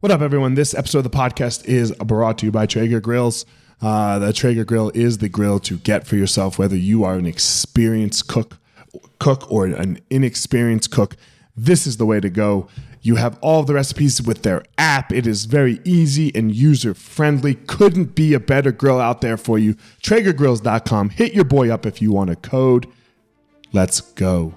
What up, everyone? This episode of the podcast is brought to you by Traeger Grills. Uh, the Traeger Grill is the grill to get for yourself, whether you are an experienced cook, cook or an inexperienced cook. This is the way to go. You have all the recipes with their app. It is very easy and user friendly. Couldn't be a better grill out there for you. TraegerGrills.com. Hit your boy up if you want a code. Let's go.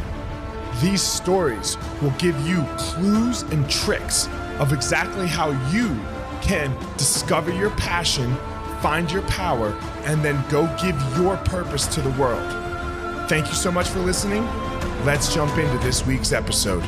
These stories will give you clues and tricks of exactly how you can discover your passion, find your power, and then go give your purpose to the world. Thank you so much for listening. Let's jump into this week's episode.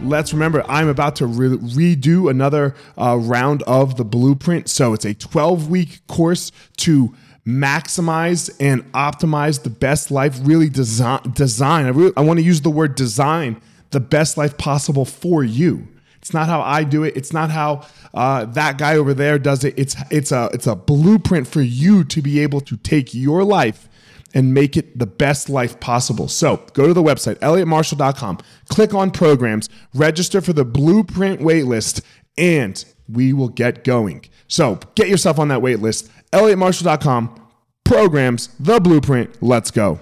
Let's remember, I'm about to re- redo another uh, round of the blueprint. So it's a 12 week course to maximize and optimize the best life, really design, design. I, really, I want to use the word design the best life possible for you. It's not how I do it. It's not how uh, that guy over there does it. It's it's a it's a blueprint for you to be able to take your life and make it the best life possible. So go to the website, elliottmarshall.com, click on programs, register for the blueprint waitlist, and we will get going. So get yourself on that waitlist, elliottmarshall.com, programs, the blueprint. Let's go.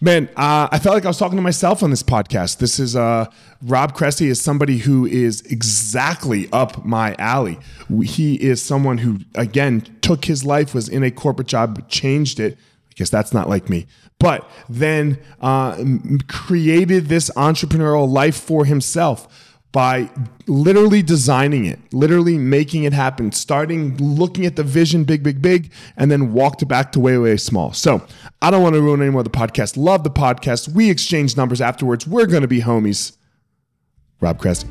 Man, uh, I felt like I was talking to myself on this podcast. This is uh, Rob Cressy is somebody who is exactly up my alley. He is someone who, again, took his life, was in a corporate job, changed it, I guess that's not like me. But then uh, created this entrepreneurial life for himself by literally designing it, literally making it happen, starting looking at the vision big, big, big, and then walked back to way, way small. So I don't want to ruin any more of the podcast. Love the podcast. We exchange numbers afterwards. We're going to be homies. Rob Cressy.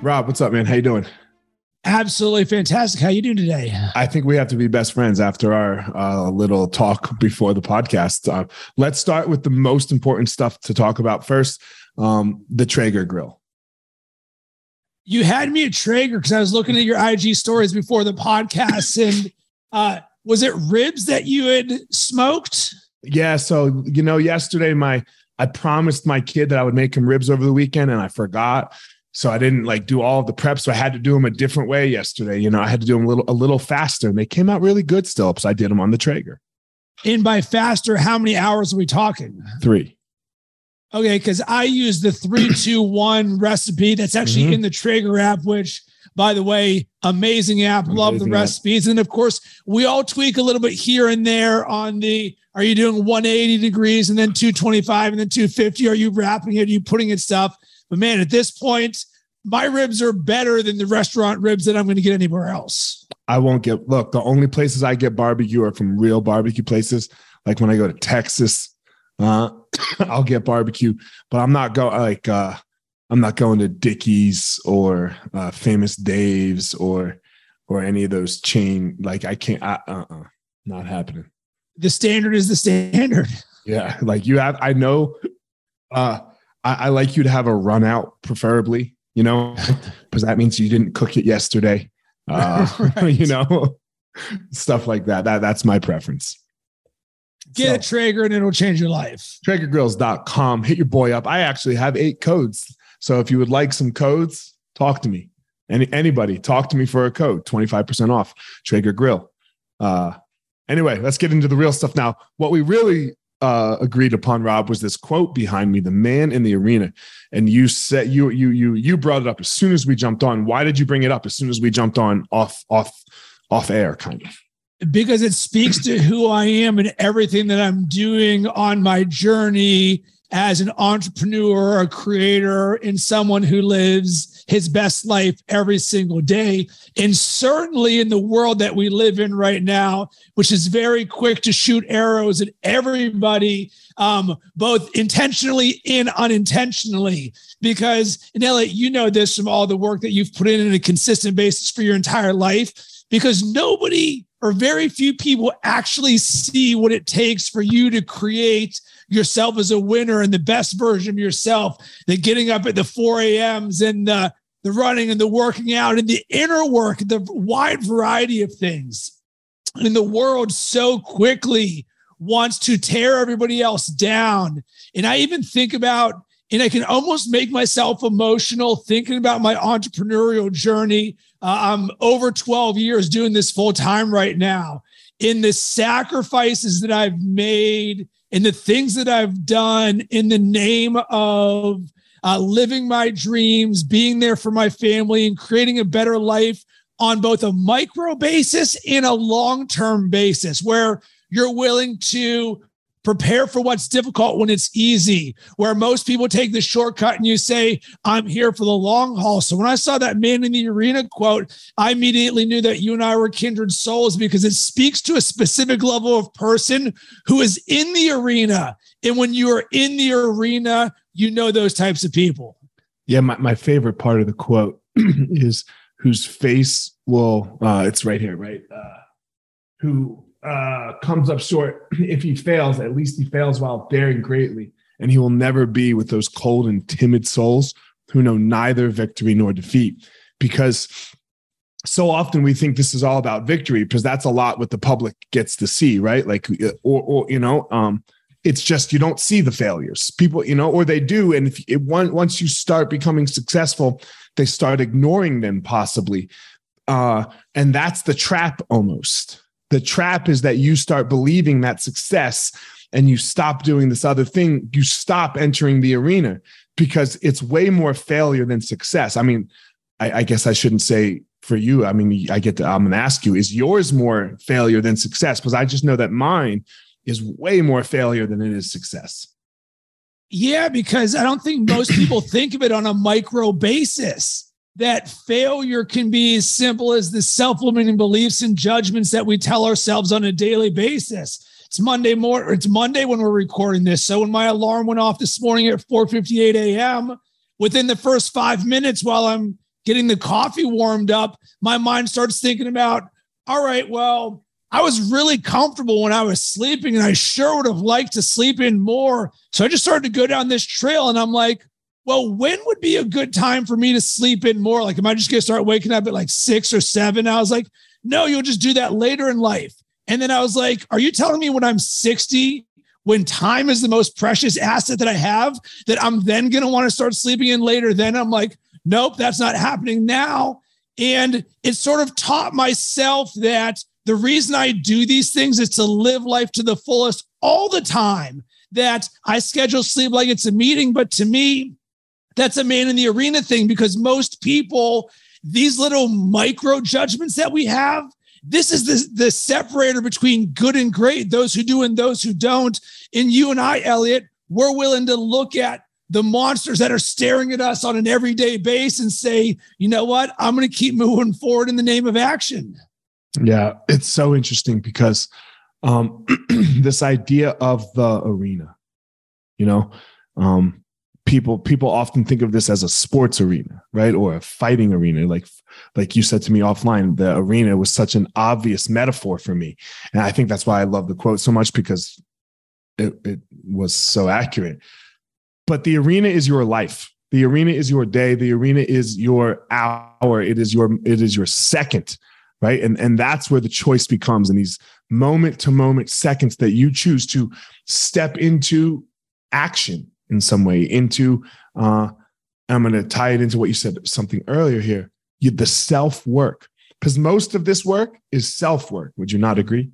Rob, what's up, man? How you doing? Absolutely fantastic. How you doing today? I think we have to be best friends after our uh, little talk before the podcast. Uh, let's start with the most important stuff to talk about first. Um, the Traeger grill. You had me at Traeger because I was looking at your IG stories before the podcast, and uh, was it ribs that you had smoked? Yeah. So you know, yesterday my I promised my kid that I would make him ribs over the weekend, and I forgot. So I didn't like do all of the prep. So I had to do them a different way yesterday. You know, I had to do them a little a little faster, and they came out really good still. So I did them on the Traeger. And by faster, how many hours are we talking? Three. Okay, because I use the three, two, one recipe that's actually mm-hmm. in the Traeger app, which by the way, amazing app. Amazing Love the recipes. App. And of course, we all tweak a little bit here and there on the are you doing 180 degrees and then 225 and then 250? Are you wrapping it? Are you putting it stuff? But man, at this point, my ribs are better than the restaurant ribs that I'm going to get anywhere else. I won't get look, the only places I get barbecue are from real barbecue places. Like when I go to Texas, uh, I'll get barbecue, but I'm not going like uh I'm not going to Dickey's or uh, Famous Dave's or or any of those chain. Like I can't. uh uh not happening. The standard is the standard. Yeah, like you have. I know. Uh, I, I like you to have a run out, preferably, you know, because that means you didn't cook it yesterday. Uh, you know, stuff like that. That that's my preference. Get so, a Traeger and it'll change your life. TraegerGrills.com. Hit your boy up. I actually have eight codes. So if you would like some codes, talk to me. Any anybody, talk to me for a code, 25% off. Traeger Grill. Uh anyway, let's get into the real stuff now. What we really uh, agreed upon, Rob, was this quote behind me: "The man in the arena." And you said you you you you brought it up as soon as we jumped on. Why did you bring it up as soon as we jumped on off off off air, kind of? Because it speaks to who I am and everything that I'm doing on my journey as an entrepreneur, a creator, and someone who lives his best life every single day. And certainly in the world that we live in right now, which is very quick to shoot arrows at everybody, um, both intentionally and unintentionally. Because, Nelly, you know this from all the work that you've put in on a consistent basis for your entire life, because nobody or very few people actually see what it takes for you to create yourself as a winner and the best version of yourself than getting up at the 4 a.m.s and the, the running and the working out and the inner work, the wide variety of things. And the world so quickly wants to tear everybody else down. And I even think about, and I can almost make myself emotional thinking about my entrepreneurial journey. Uh, I'm over 12 years doing this full time right now. In the sacrifices that I've made and the things that I've done in the name of uh, living my dreams, being there for my family, and creating a better life on both a micro basis and a long term basis, where you're willing to prepare for what's difficult when it's easy, where most people take the shortcut and you say, I'm here for the long haul. So when I saw that man in the arena quote, I immediately knew that you and I were kindred souls because it speaks to a specific level of person who is in the arena. And when you are in the arena, you know those types of people. Yeah, my, my favorite part of the quote is whose face will, uh, it's right here, right? Uh, who uh, comes up short. If he fails, at least he fails while daring greatly, and he will never be with those cold and timid souls who know neither victory nor defeat. Because so often we think this is all about victory, because that's a lot what the public gets to see, right? Like, uh, or, or you know, um, it's just you don't see the failures. People, you know, or they do, and if it, once you start becoming successful, they start ignoring them possibly, uh, and that's the trap almost the trap is that you start believing that success and you stop doing this other thing. You stop entering the arena because it's way more failure than success. I mean, I, I guess I shouldn't say for you. I mean, I get to, I'm going to ask you, is yours more failure than success? Because I just know that mine is way more failure than it is success. Yeah, because I don't think most people think of it on a micro basis that failure can be as simple as the self-limiting beliefs and judgments that we tell ourselves on a daily basis. It's Monday morning. It's Monday when we're recording this. So when my alarm went off this morning at 4:58 a.m., within the first five minutes while I'm getting the coffee warmed up, my mind starts thinking about, all right, well, I was really comfortable when I was sleeping, and I sure would have liked to sleep in more. So I just started to go down this trail, and I'm like, well, when would be a good time for me to sleep in more? Like, am I just going to start waking up at like six or seven? I was like, no, you'll just do that later in life. And then I was like, are you telling me when I'm 60, when time is the most precious asset that I have, that I'm then going to want to start sleeping in later? Then I'm like, nope, that's not happening now. And it sort of taught myself that the reason I do these things is to live life to the fullest all the time. That I schedule sleep like it's a meeting, but to me, that's a man in the arena thing because most people, these little micro judgments that we have, this is the, the separator between good and great, those who do and those who don't. And you and I, Elliot, we're willing to look at the monsters that are staring at us on an everyday base and say, you know what? I'm going to keep moving forward in the name of action. Yeah, it's so interesting because um, this idea of the arena, you know, um, people people often think of this as a sports arena right? Or a fighting arena. Like like you said to me offline the arena was such an obvious metaphor for me. And i think that's why i love the quote so much because it, it was so accurate. But the arena is your life. The arena is your day. The arena is your hour. It is your it is your second right? And and that's where the choice becomes. In these moment to moment seconds that you choose to step into action in some way into uh, i'm going to tie it into what you said something earlier here you, the self work because most of this work is self work would you not agree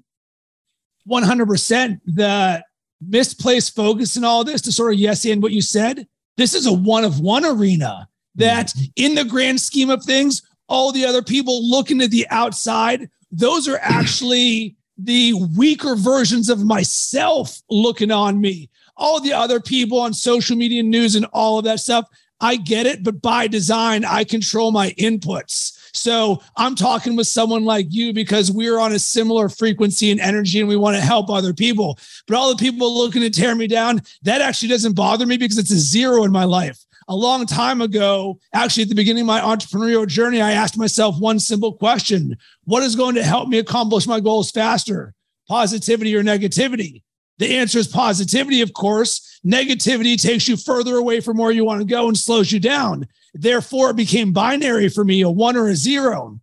100% the misplaced focus in all this to sort of yes and what you said this is a one of one arena that mm-hmm. in the grand scheme of things all the other people looking at the outside those are actually the weaker versions of myself looking on me. All the other people on social media news and all of that stuff, I get it, but by design, I control my inputs. So I'm talking with someone like you because we're on a similar frequency and energy and we want to help other people. But all the people looking to tear me down, that actually doesn't bother me because it's a zero in my life. A long time ago, actually, at the beginning of my entrepreneurial journey, I asked myself one simple question What is going to help me accomplish my goals faster? Positivity or negativity? The answer is positivity, of course. Negativity takes you further away from where you want to go and slows you down. Therefore, it became binary for me, a one or a zero.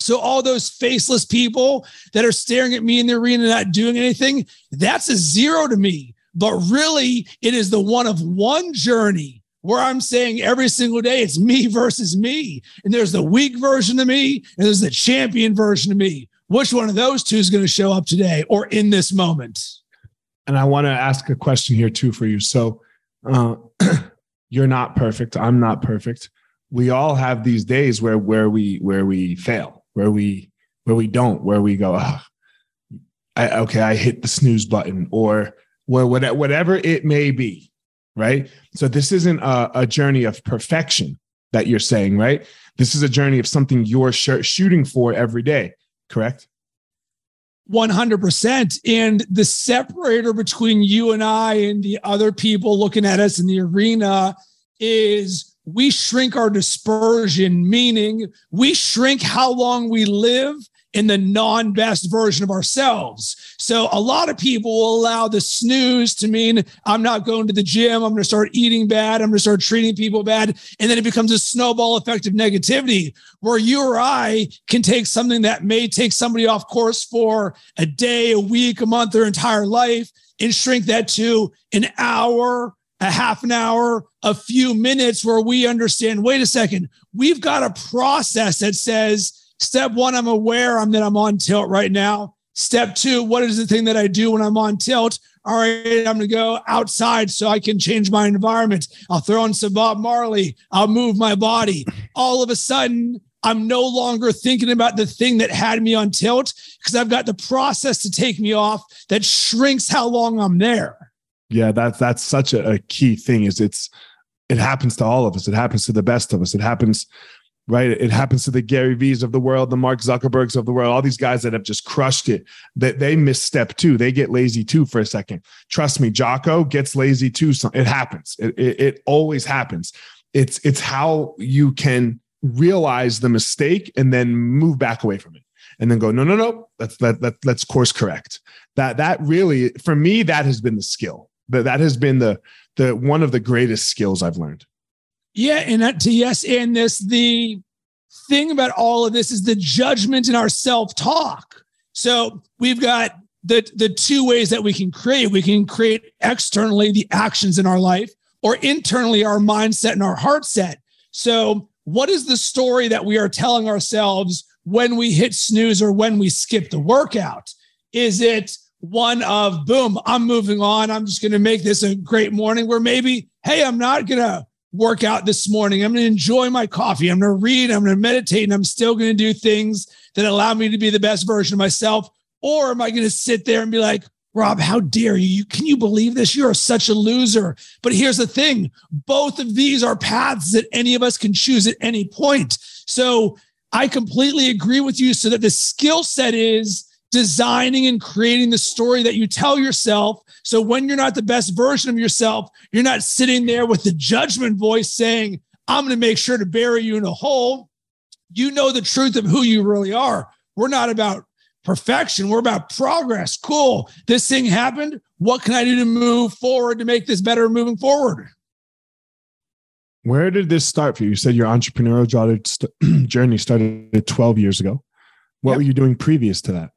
So all those faceless people that are staring at me in the arena not doing anything, that's a zero to me. But really, it is the one of one journey where I'm saying every single day it's me versus me. And there's the weak version of me and there's the champion version of me. Which one of those two is going to show up today or in this moment? And I want to ask a question here too for you. So, uh, you're not perfect. I'm not perfect. We all have these days where where we where we fail where we where we don't where we go oh, I, okay i hit the snooze button or where whatever it may be right? So this isn't a, a journey of perfection that you're saying right? This is a journey of something you're sh- shooting for every day correct 100%. And the separator between you and I and the other people looking at us in the arena is we shrink our dispersion, meaning we shrink how long we live in the non best version of ourselves. So a lot of people will allow the snooze to mean I'm not going to the gym. I'm going to start eating bad. I'm going to start treating people bad. And then it becomes a snowball effect of negativity where you or I can take something that may take somebody off course for a day, a week, a month, their entire life and shrink that to an hour, a half an hour, a few minutes where we understand wait a second, we've got a process that says, Step one, I'm aware I'm that I'm on tilt right now. Step two, what is the thing that I do when I'm on tilt? All right, I'm going to go outside so I can change my environment. I'll throw in some Bob Marley. I'll move my body. All of a sudden, I'm no longer thinking about the thing that had me on tilt because I've got the process to take me off that shrinks how long I'm there. Yeah, that's that's such a, a key thing. Is it's it happens to all of us. It happens to the best of us. It happens right? It happens to the Gary V's of the world, the Mark Zuckerbergs of the world, all these guys that have just crushed it. That they misstep too. They get lazy too for a second. Trust me, Jocko gets lazy too. It happens. It, it, it always happens. It's it's how you can realize the mistake and then move back away from it and then go no no no let's let, let let's course correct that that really for me that has been the skill that that has been the the one of the greatest skills i've learned yeah, and that, to yes, and this the thing about all of this is the judgment in our self-talk. So we've got the the two ways that we can create. We can create externally the actions in our life, or internally our mindset and our heart set. So, what is the story that we are telling ourselves when we hit snooze or when we skip the workout? Is it one of boom, I'm moving on. I'm just going to make this a great morning where maybe, hey, I'm not going to workout this morning. I'm going to enjoy my coffee. I'm going to read. I'm going to meditate. And I'm still going to do things that allow me to be the best version of myself. Or am I going to sit there and be like, Rob, how dare you? you? Can you believe this? You're such a loser. But here's the thing both of these are paths that any of us can choose at any point. So I completely agree with you. So that the skill set is designing and creating the story that you tell yourself. So when you're not the best version of yourself, you're not sitting there with the judgment voice saying, I'm going to make sure to bury you in a hole. You know the truth of who you really are. We're not about perfection. We're about progress. Cool. This thing happened. What can I do to move forward to make this better moving forward? Where did this start for you? You said your entrepreneurial journey started 12 years ago. What yep. were you doing previous to that?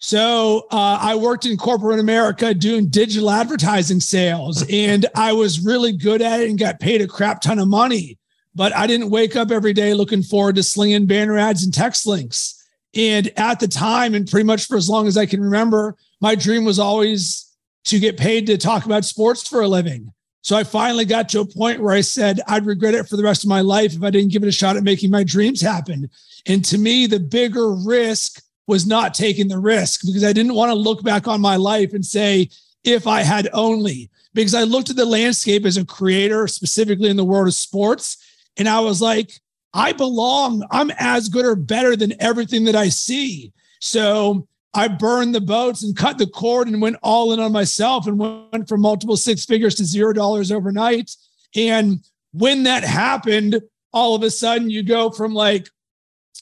So uh, I worked in corporate America doing digital advertising sales, and I was really good at it and got paid a crap ton of money. But I didn't wake up every day looking forward to slinging banner ads and text links. And at the time, and pretty much for as long as I can remember, my dream was always to get paid to talk about sports for a living. So I finally got to a point where I said I'd regret it for the rest of my life if I didn't give it a shot at making my dreams happen. And to me, the bigger risk was not taking the risk because I didn't want to look back on my life and say, if I had only, because I looked at the landscape as a creator, specifically in the world of sports, and I was like, I belong. I'm as good or better than everything that I see. So I burned the boats and cut the cord and went all in on myself and went from multiple six figures to zero dollars overnight. And when that happened, all of a sudden you go from like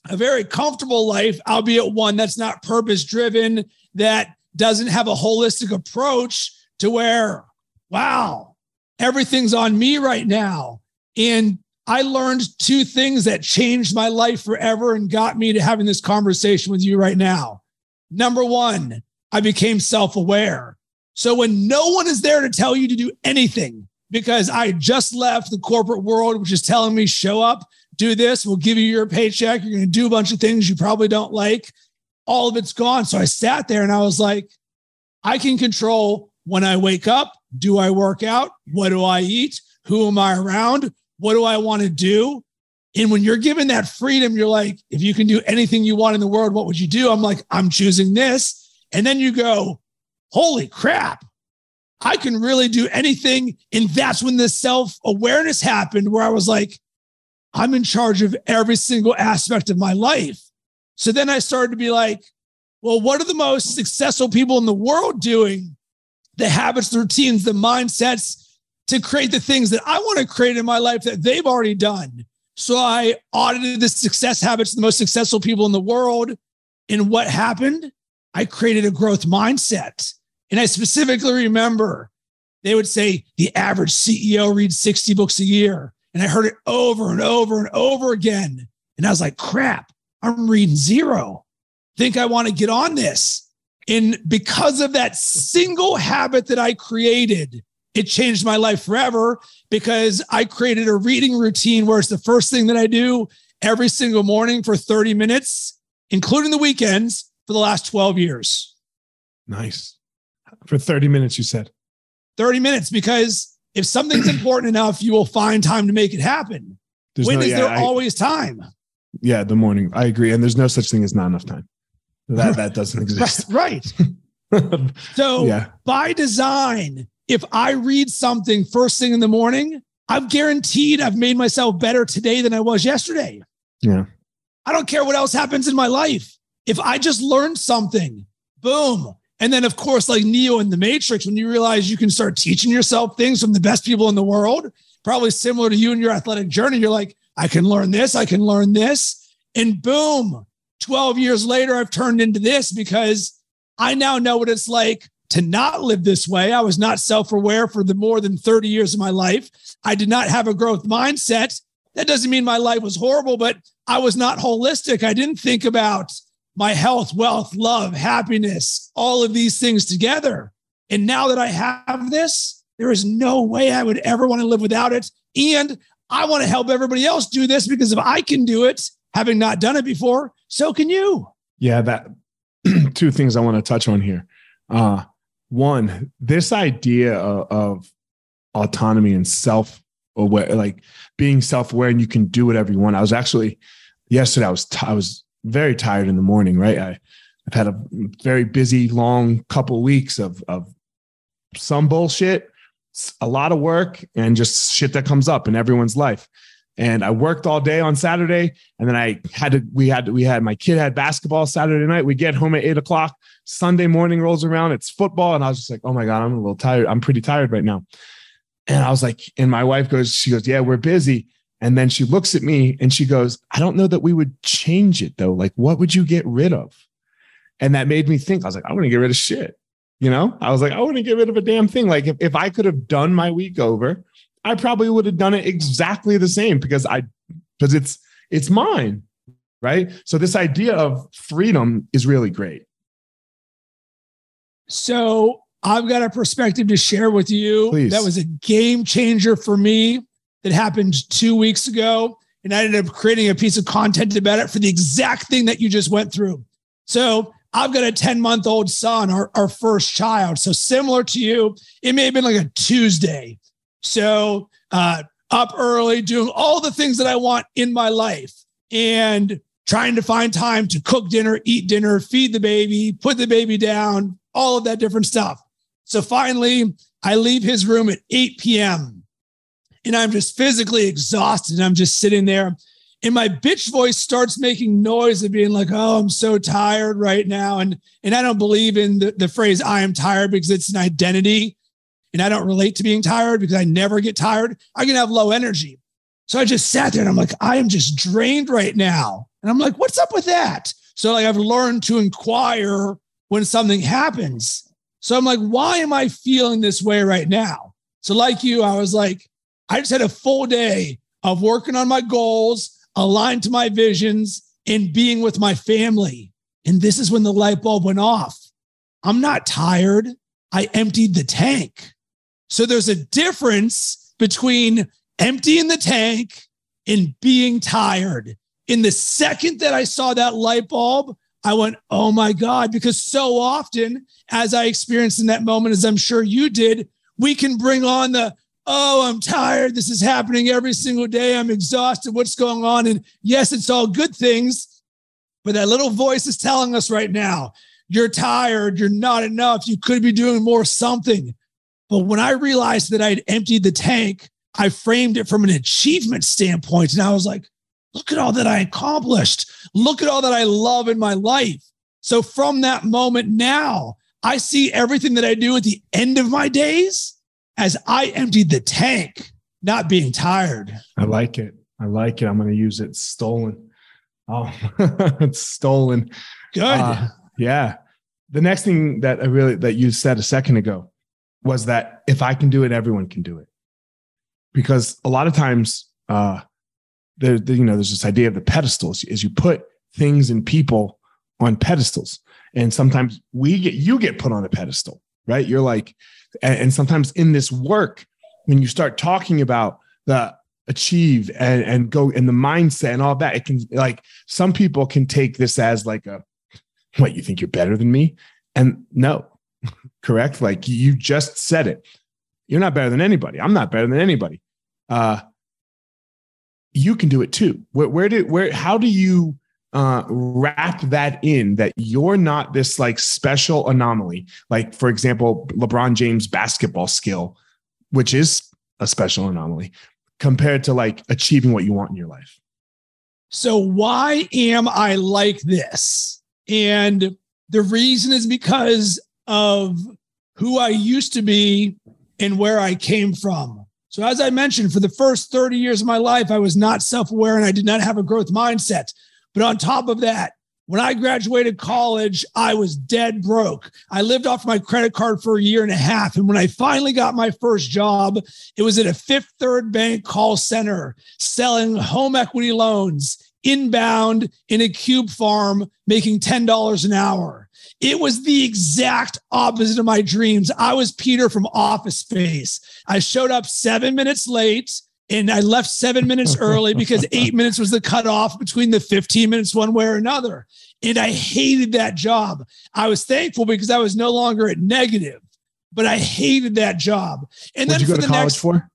a very comfortable life, albeit one that's not purpose driven, that doesn't have a holistic approach to where, wow, everything's on me right now. And I learned two things that changed my life forever and got me to having this conversation with you right now. Number one, I became self aware. So when no one is there to tell you to do anything, because I just left the corporate world, which is telling me, show up, do this, we'll give you your paycheck. You're going to do a bunch of things you probably don't like. All of it's gone. So I sat there and I was like, I can control when I wake up. Do I work out? What do I eat? Who am I around? What do I want to do? And when you're given that freedom, you're like, if you can do anything you want in the world, what would you do? I'm like, I'm choosing this. And then you go, holy crap, I can really do anything. And that's when the self awareness happened, where I was like, I'm in charge of every single aspect of my life. So then I started to be like, well, what are the most successful people in the world doing? The habits, the routines, the mindsets to create the things that I want to create in my life that they've already done. So I audited the success habits of the most successful people in the world. And what happened? I created a growth mindset. And I specifically remember they would say the average CEO reads 60 books a year. And I heard it over and over and over again. And I was like, crap, I'm reading zero. Think I want to get on this. And because of that single habit that I created, it changed my life forever because I created a reading routine where it's the first thing that I do every single morning for 30 minutes, including the weekends for the last 12 years. Nice for 30 minutes, you said. 30 minutes, because if something's important enough, you will find time to make it happen. There's when no, is yeah, there I, always time? Yeah, the morning. I agree. And there's no such thing as not enough time. That that doesn't exist. right. so yeah. by design, if I read something first thing in the morning, I'm guaranteed I've made myself better today than I was yesterday. Yeah. I don't care what else happens in my life. If I just learned something, boom, and then, of course, like Neo in the Matrix, when you realize you can start teaching yourself things from the best people in the world, probably similar to you and your athletic journey, you're like, I can learn this, I can learn this. And boom, 12 years later, I've turned into this because I now know what it's like to not live this way. I was not self aware for the more than 30 years of my life. I did not have a growth mindset. That doesn't mean my life was horrible, but I was not holistic. I didn't think about my health, wealth, love, happiness, all of these things together. And now that I have this, there is no way I would ever want to live without it. And I want to help everybody else do this because if I can do it, having not done it before, so can you. Yeah, that two things I want to touch on here. Uh, one, this idea of, of autonomy and self aware, like being self aware, and you can do whatever you want. I was actually yesterday. I was I was very tired in the morning, right? I, I've had a very busy, long couple weeks of, of some bullshit, a lot of work, and just shit that comes up in everyone's life. And I worked all day on Saturday, and then I had to. We had we had my kid had basketball Saturday night. We get home at eight o'clock. Sunday morning rolls around. It's football, and I was just like, "Oh my god, I'm a little tired. I'm pretty tired right now." And I was like, and my wife goes, she goes, "Yeah, we're busy." And then she looks at me and she goes, I don't know that we would change it though. Like, what would you get rid of? And that made me think, I was like, I want to get rid of shit. You know, I was like, I want to get rid of a damn thing. Like, if, if I could have done my week over, I probably would have done it exactly the same because I, because it's, it's mine. Right. So, this idea of freedom is really great. So, I've got a perspective to share with you Please. that was a game changer for me that happened two weeks ago. And I ended up creating a piece of content about it for the exact thing that you just went through. So I've got a 10 month old son, our, our first child. So similar to you, it may have been like a Tuesday. So uh, up early, doing all the things that I want in my life. And trying to find time to cook dinner, eat dinner, feed the baby, put the baby down, all of that different stuff. So finally, I leave his room at 8 p.m. and I'm just physically exhausted. And I'm just sitting there and my bitch voice starts making noise of being like, oh, I'm so tired right now. And and I don't believe in the, the phrase I am tired because it's an identity. And I don't relate to being tired because I never get tired. I can have low energy. So I just sat there and I'm like, I am just drained right now. And I'm like, what's up with that? So like I've learned to inquire when something happens. So I'm like, why am I feeling this way right now? So like you, I was like, I just had a full day of working on my goals, aligned to my visions, and being with my family. And this is when the light bulb went off. I'm not tired. I emptied the tank. So there's a difference between emptying the tank and being tired. In the second that I saw that light bulb, I went, oh my God, because so often, as I experienced in that moment, as I'm sure you did, we can bring on the oh, I'm tired. This is happening every single day. I'm exhausted. What's going on? And yes, it's all good things, but that little voice is telling us right now, you're tired. You're not enough. You could be doing more something. But when I realized that I'd emptied the tank, I framed it from an achievement standpoint. And I was like, look at all that I accomplished. Look at all that I love in my life. So from that moment now, I see everything that I do at the end of my days as I emptied the tank, not being tired. I like it. I like it. I'm going to use it. Stolen. Oh, it's stolen. Good. Uh, yeah. The next thing that I really that you said a second ago was that if I can do it, everyone can do it. Because a lot of times, uh, there, you know, there's this idea of the pedestals is you put things and people on pedestals, and sometimes we get you get put on a pedestal, right? You're like, and, and sometimes in this work, when you start talking about the achieve and, and go and the mindset and all that, it can like some people can take this as like a what you think you're better than me? And no, correct? Like you just said it. You're not better than anybody. I'm not better than anybody. Uh you can do it too. Where, where did where how do you uh, wrap that in that you're not this like special anomaly. Like, for example, LeBron James basketball skill, which is a special anomaly compared to like achieving what you want in your life. So, why am I like this? And the reason is because of who I used to be and where I came from. So, as I mentioned, for the first 30 years of my life, I was not self aware and I did not have a growth mindset. But on top of that, when I graduated college, I was dead broke. I lived off my credit card for a year and a half. And when I finally got my first job, it was at a Fifth Third Bank call center selling home equity loans inbound in a cube farm, making $10 an hour. It was the exact opposite of my dreams. I was Peter from Office Space. I showed up seven minutes late and I left seven minutes early because eight minutes was the cutoff between the 15 minutes one way or another. And I hated that job. I was thankful because I was no longer at negative, but I hated that job. And What'd then you go to college next, for?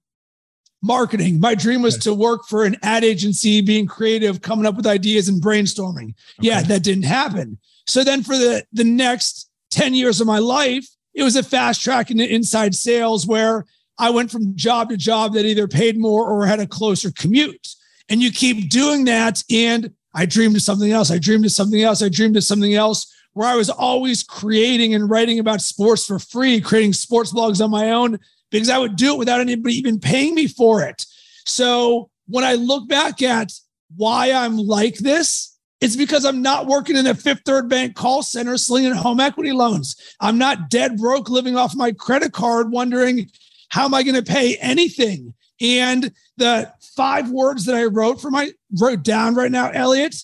Marketing. My dream was to work for an ad agency, being creative, coming up with ideas and brainstorming. Okay. Yeah, that didn't happen. So then for the, the next 10 years of my life, it was a fast track into inside sales where I went from job to job that either paid more or had a closer commute. And you keep doing that. And I dreamed of something else. I dreamed of something else. I dreamed of something else where I was always creating and writing about sports for free, creating sports blogs on my own because I would do it without anybody even paying me for it. So when I look back at why I'm like this, it's because I'm not working in a Fifth Third Bank call center slinging home equity loans. I'm not dead broke living off my credit card wondering how am I going to pay anything? And the five words that I wrote for my wrote down right now, Elliot,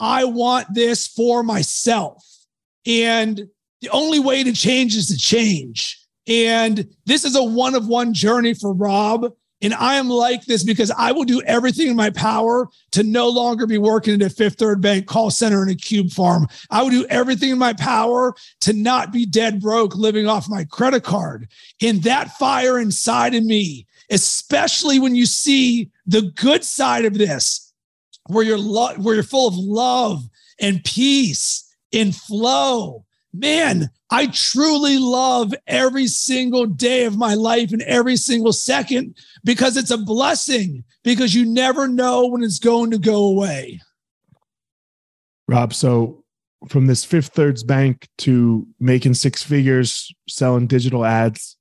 I want this for myself. And the only way to change is to change. And this is a one of one journey for Rob. And I am like this because I will do everything in my power to no longer be working at a Fifth Third Bank call center in a cube farm. I will do everything in my power to not be dead broke living off my credit card. And that fire inside of me, especially when you see the good side of this, where you're lo- where you're full of love and peace and flow. Man, I truly love every single day of my life and every single second because it's a blessing because you never know when it's going to go away. Rob, so from this Fifth Thirds Bank to making six figures selling digital ads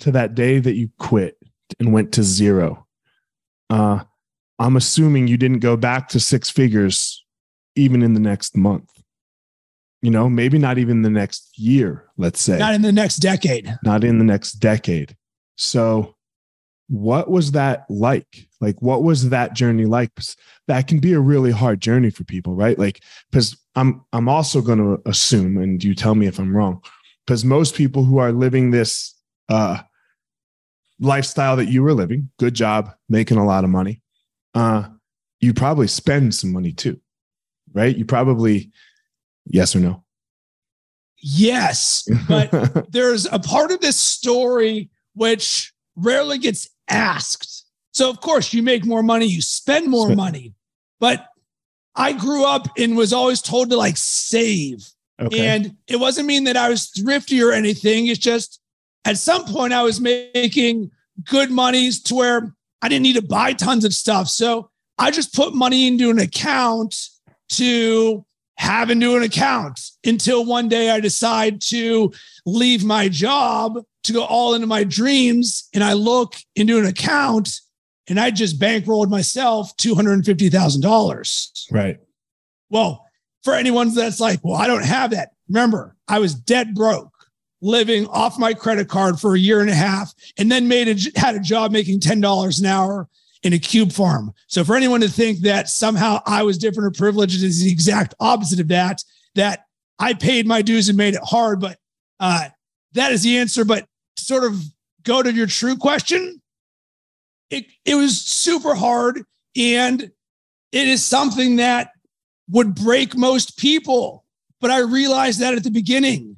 to that day that you quit and went to zero. Uh, I'm assuming you didn't go back to six figures even in the next month. You know, maybe not even the next year, let's say. Not in the next decade. Not in the next decade. So, what was that like? Like, what was that journey like? That can be a really hard journey for people, right? Like, because I'm I'm also going to assume, and you tell me if I'm wrong, because most people who are living this uh, lifestyle that you were living, good job, making a lot of money, uh, you probably spend some money too, right? You probably, yes or no? Yes, but there's a part of this story which rarely gets asked. So, of course, you make more money, you spend more spend. money. But I grew up and was always told to like save. Okay. And it wasn't mean that I was thrifty or anything. It's just at some point I was making good monies to where I didn't need to buy tons of stuff. So I just put money into an account to have into an account until one day I decide to leave my job to go all into my dreams. And I look into an account and I just bankrolled myself $250,000. Right. Well, for anyone that's like, well, I don't have that. Remember, I was dead broke living off my credit card for a year and a half and then made a, had a job making $10 an hour in a cube farm. So for anyone to think that somehow I was different or privileged is the exact opposite of that, that I paid my dues and made it hard. But uh, that is the answer. But to sort of go to your true question, it, it was super hard. And it is something that would break most people. But I realized that at the beginning.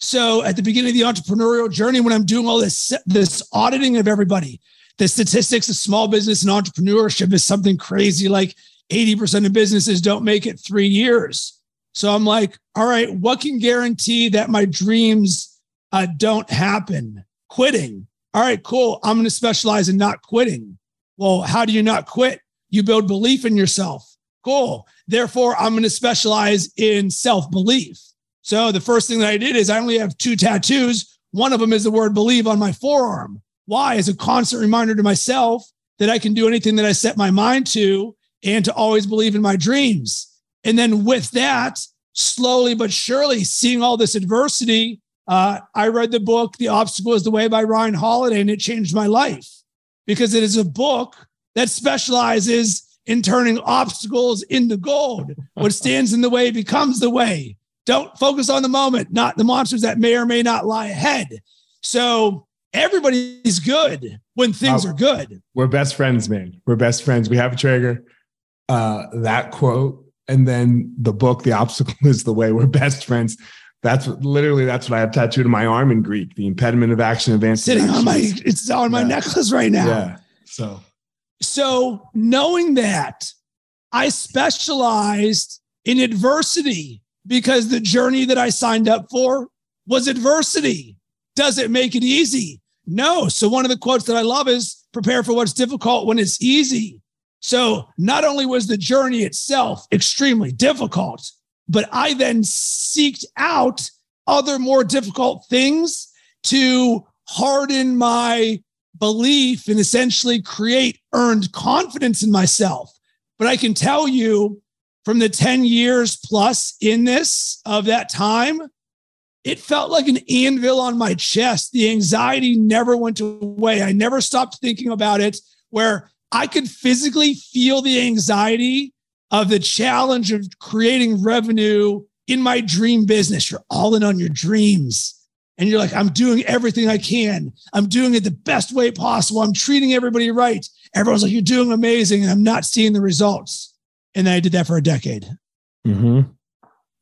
So at the beginning of the entrepreneurial journey, when I'm doing all this this auditing of everybody, the statistics of small business and entrepreneurship is something crazy. Like 80% of businesses don't make it three years. So I'm like, all right, what can guarantee that my dreams uh, don't happen? Quitting. All right, cool. I'm going to specialize in not quitting. Well, how do you not quit? You build belief in yourself. Cool. Therefore, I'm going to specialize in self belief. So the first thing that I did is I only have two tattoos. One of them is the word believe on my forearm. Why? As a constant reminder to myself that I can do anything that I set my mind to and to always believe in my dreams. And then with that, slowly but surely seeing all this adversity, uh, I read the book, The Obstacle is the Way by Ryan Holiday, and it changed my life because it is a book that specializes in turning obstacles into gold. What stands in the way becomes the way. Don't focus on the moment, not the monsters that may or may not lie ahead. So everybody's good when things uh, are good. We're best friends, man. We're best friends. We have a trigger. Uh, that quote, and then the book, "The Obstacle Is the Way." We're best friends. That's what, literally that's what I have tattooed on my arm in Greek. The impediment of action, advanced. Sitting actions. on my, it's on my yeah. necklace right now. Yeah. So, so knowing that, I specialized in adversity because the journey that I signed up for was adversity. Does it make it easy? No. So, one of the quotes that I love is prepare for what's difficult when it's easy. So, not only was the journey itself extremely difficult, but I then seeked out other more difficult things to harden my belief and essentially create earned confidence in myself. But I can tell you from the 10 years plus in this of that time, it felt like an anvil on my chest. The anxiety never went away. I never stopped thinking about it, where I could physically feel the anxiety of the challenge of creating revenue in my dream business. You're all in on your dreams. And you're like, I'm doing everything I can. I'm doing it the best way possible. I'm treating everybody right. Everyone's like, you're doing amazing. And I'm not seeing the results. And I did that for a decade. Mm-hmm.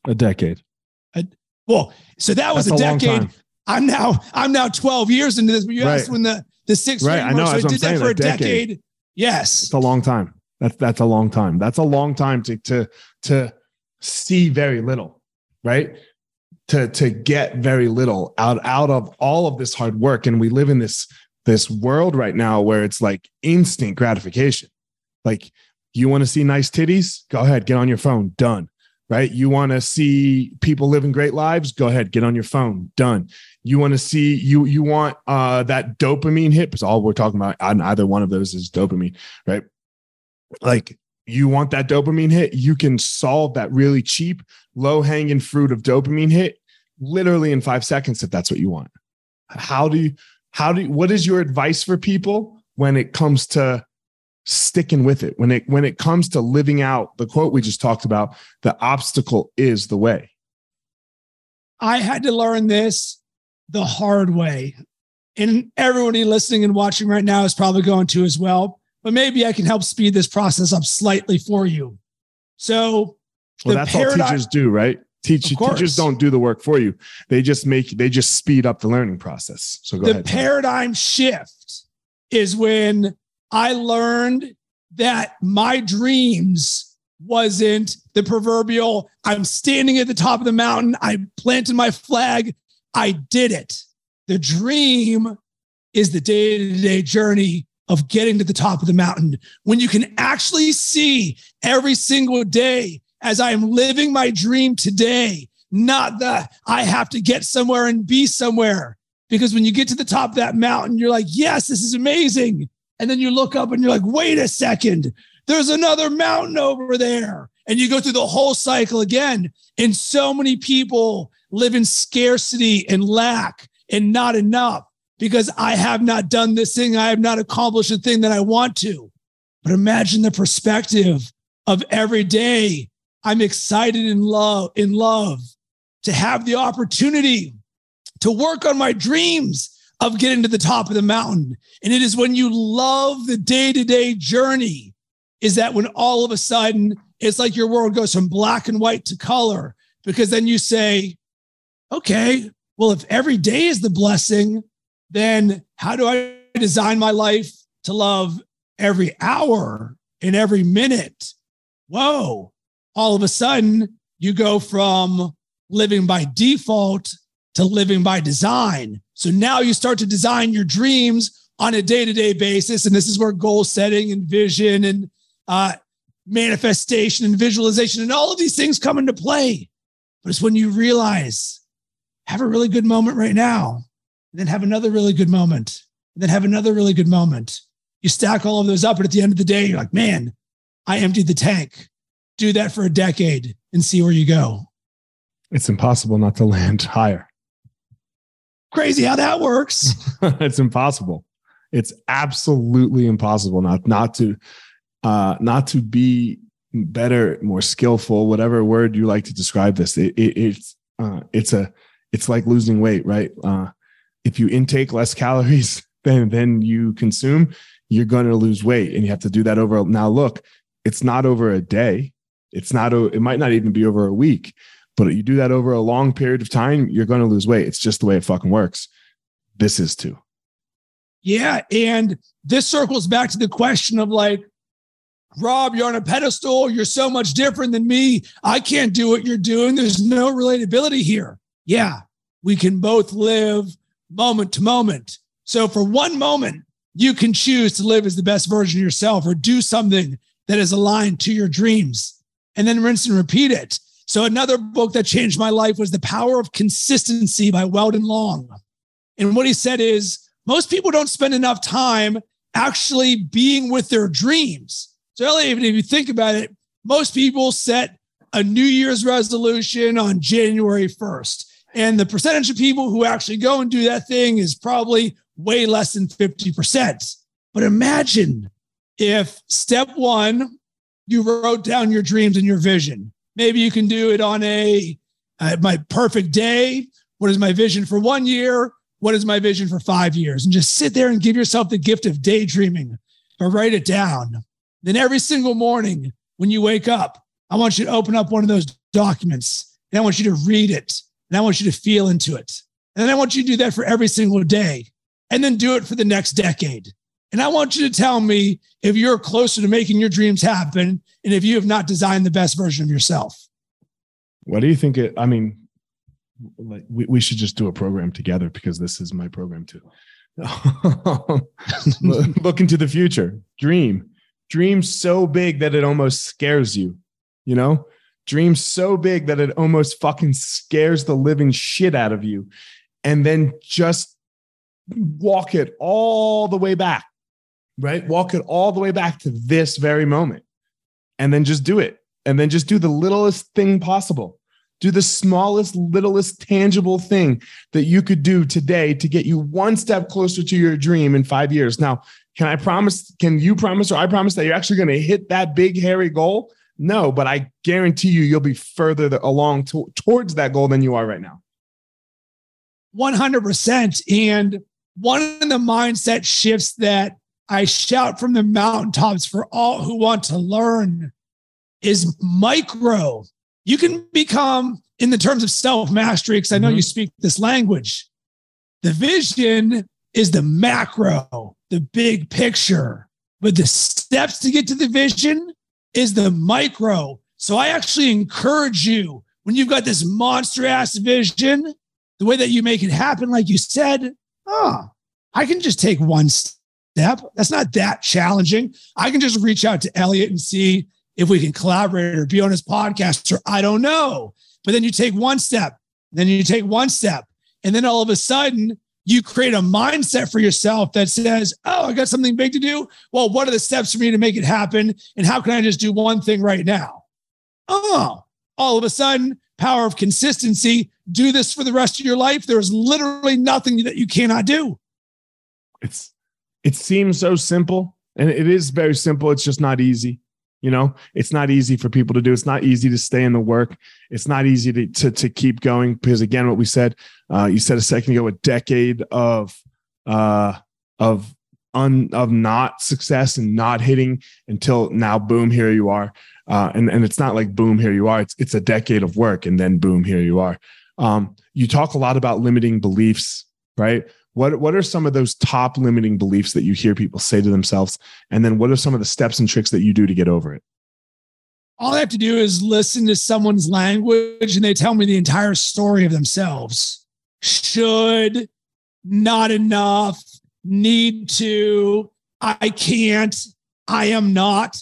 A decade. Well, so that was That's a, a decade. I'm now I'm now 12 years into this. But you right. asked when the the six right. I know. So I did that for a decade. decade. Yes, it's a long time. That's that's a long time. That's a long time to to to see very little, right? To to get very little out out of all of this hard work. And we live in this this world right now where it's like instant gratification. Like you want to see nice titties? Go ahead, get on your phone. Done. Right? You want to see people living great lives? Go ahead, get on your phone. Done. You want to see you you want uh that dopamine hit because all we're talking about on either one of those is dopamine, right? Like you want that dopamine hit, you can solve that really cheap, low hanging fruit of dopamine hit literally in five seconds if that's what you want. How do you, how do you, what is your advice for people when it comes to sticking with it? When it, when it comes to living out the quote we just talked about, the obstacle is the way. I had to learn this the hard way. And everybody listening and watching right now is probably going to as well but maybe I can help speed this process up slightly for you. So, well, that's paradigm- all teachers do, right? Teach, teachers don't do the work for you. They just make they just speed up the learning process. So go the ahead. The paradigm shift is when I learned that my dreams wasn't the proverbial I'm standing at the top of the mountain, I planted my flag, I did it. The dream is the day-to-day journey of getting to the top of the mountain when you can actually see every single day as I am living my dream today, not the I have to get somewhere and be somewhere. Because when you get to the top of that mountain, you're like, yes, this is amazing. And then you look up and you're like, wait a second, there's another mountain over there. And you go through the whole cycle again. And so many people live in scarcity and lack and not enough because I have not done this thing. I have not accomplished the thing that I want to. But imagine the perspective of every day I'm excited in love, in love to have the opportunity to work on my dreams of getting to the top of the mountain. And it is when you love the day to day journey, is that when all of a sudden it's like your world goes from black and white to color, because then you say, okay, well, if every day is the blessing, then how do I design my life to love every hour and every minute? Whoa, all of a sudden you go from living by default to living by design. So now you start to design your dreams on a day to day basis. And this is where goal setting and vision and uh, manifestation and visualization and all of these things come into play. But it's when you realize, have a really good moment right now then have another really good moment, and then have another really good moment. You stack all of those up, and at the end of the day, you're like, man, I emptied the tank. Do that for a decade and see where you go. It's impossible not to land higher. Crazy how that works. it's impossible. It's absolutely impossible not not to uh, not to be better, more skillful, whatever word you like to describe this. It, it, it's uh, it's a it's like losing weight, right? Uh, if you intake less calories than than you consume, you're going to lose weight, and you have to do that over. Now, look, it's not over a day. It's not. It might not even be over a week. But you do that over a long period of time, you're going to lose weight. It's just the way it fucking works. This is too. Yeah, and this circles back to the question of like, Rob, you're on a pedestal. You're so much different than me. I can't do what you're doing. There's no relatability here. Yeah, we can both live moment to moment. So for one moment, you can choose to live as the best version of yourself or do something that is aligned to your dreams and then rinse and repeat it. So another book that changed my life was The Power of Consistency by Weldon Long. And what he said is most people don't spend enough time actually being with their dreams. So even if you think about it, most people set a New Year's resolution on January 1st. And the percentage of people who actually go and do that thing is probably way less than 50%. But imagine if step one, you wrote down your dreams and your vision. Maybe you can do it on a uh, my perfect day. What is my vision for one year? What is my vision for five years? And just sit there and give yourself the gift of daydreaming or write it down. Then every single morning when you wake up, I want you to open up one of those documents and I want you to read it and I want you to feel into it. And then I want you to do that for every single day and then do it for the next decade. And I want you to tell me if you're closer to making your dreams happen and if you have not designed the best version of yourself. What do you think? It, I mean, like we, we should just do a program together because this is my program too. Look into the future. Dream. Dream so big that it almost scares you. You know, dream so big that it almost fucking scares the living shit out of you. And then just walk it all the way back, right? Walk it all the way back to this very moment. And then just do it. And then just do the littlest thing possible. Do the smallest, littlest tangible thing that you could do today to get you one step closer to your dream in five years. Now, can I promise? Can you promise or I promise that you're actually going to hit that big, hairy goal? No, but I guarantee you, you'll be further along to, towards that goal than you are right now. 100%. And one of the mindset shifts that I shout from the mountaintops for all who want to learn is micro you can become, in the terms of self mastery, because I know mm-hmm. you speak this language, the vision is the macro, the big picture. But the steps to get to the vision is the micro. So I actually encourage you when you've got this monster ass vision, the way that you make it happen, like you said, oh, I can just take one step. That's not that challenging. I can just reach out to Elliot and see if we can collaborate or be on his podcast, or I don't know. But then you take one step, then you take one step, and then all of a sudden you create a mindset for yourself that says, Oh, I got something big to do. Well, what are the steps for me to make it happen? And how can I just do one thing right now? Oh, all of a sudden, power of consistency. Do this for the rest of your life. There's literally nothing that you cannot do. It's it seems so simple, and it is very simple. It's just not easy. You know, it's not easy for people to do. It's not easy to stay in the work. It's not easy to to, to keep going because again, what we said, uh, you said a second ago, a decade of uh, of un, of not success and not hitting until now, boom, here you are. Uh, and and it's not like boom, here you are. It's it's a decade of work and then boom, here you are. Um, you talk a lot about limiting beliefs, right? What what are some of those top limiting beliefs that you hear people say to themselves? And then what are some of the steps and tricks that you do to get over it? All I have to do is listen to someone's language and they tell me the entire story of themselves. Should, not enough, need to, I can't, I am not.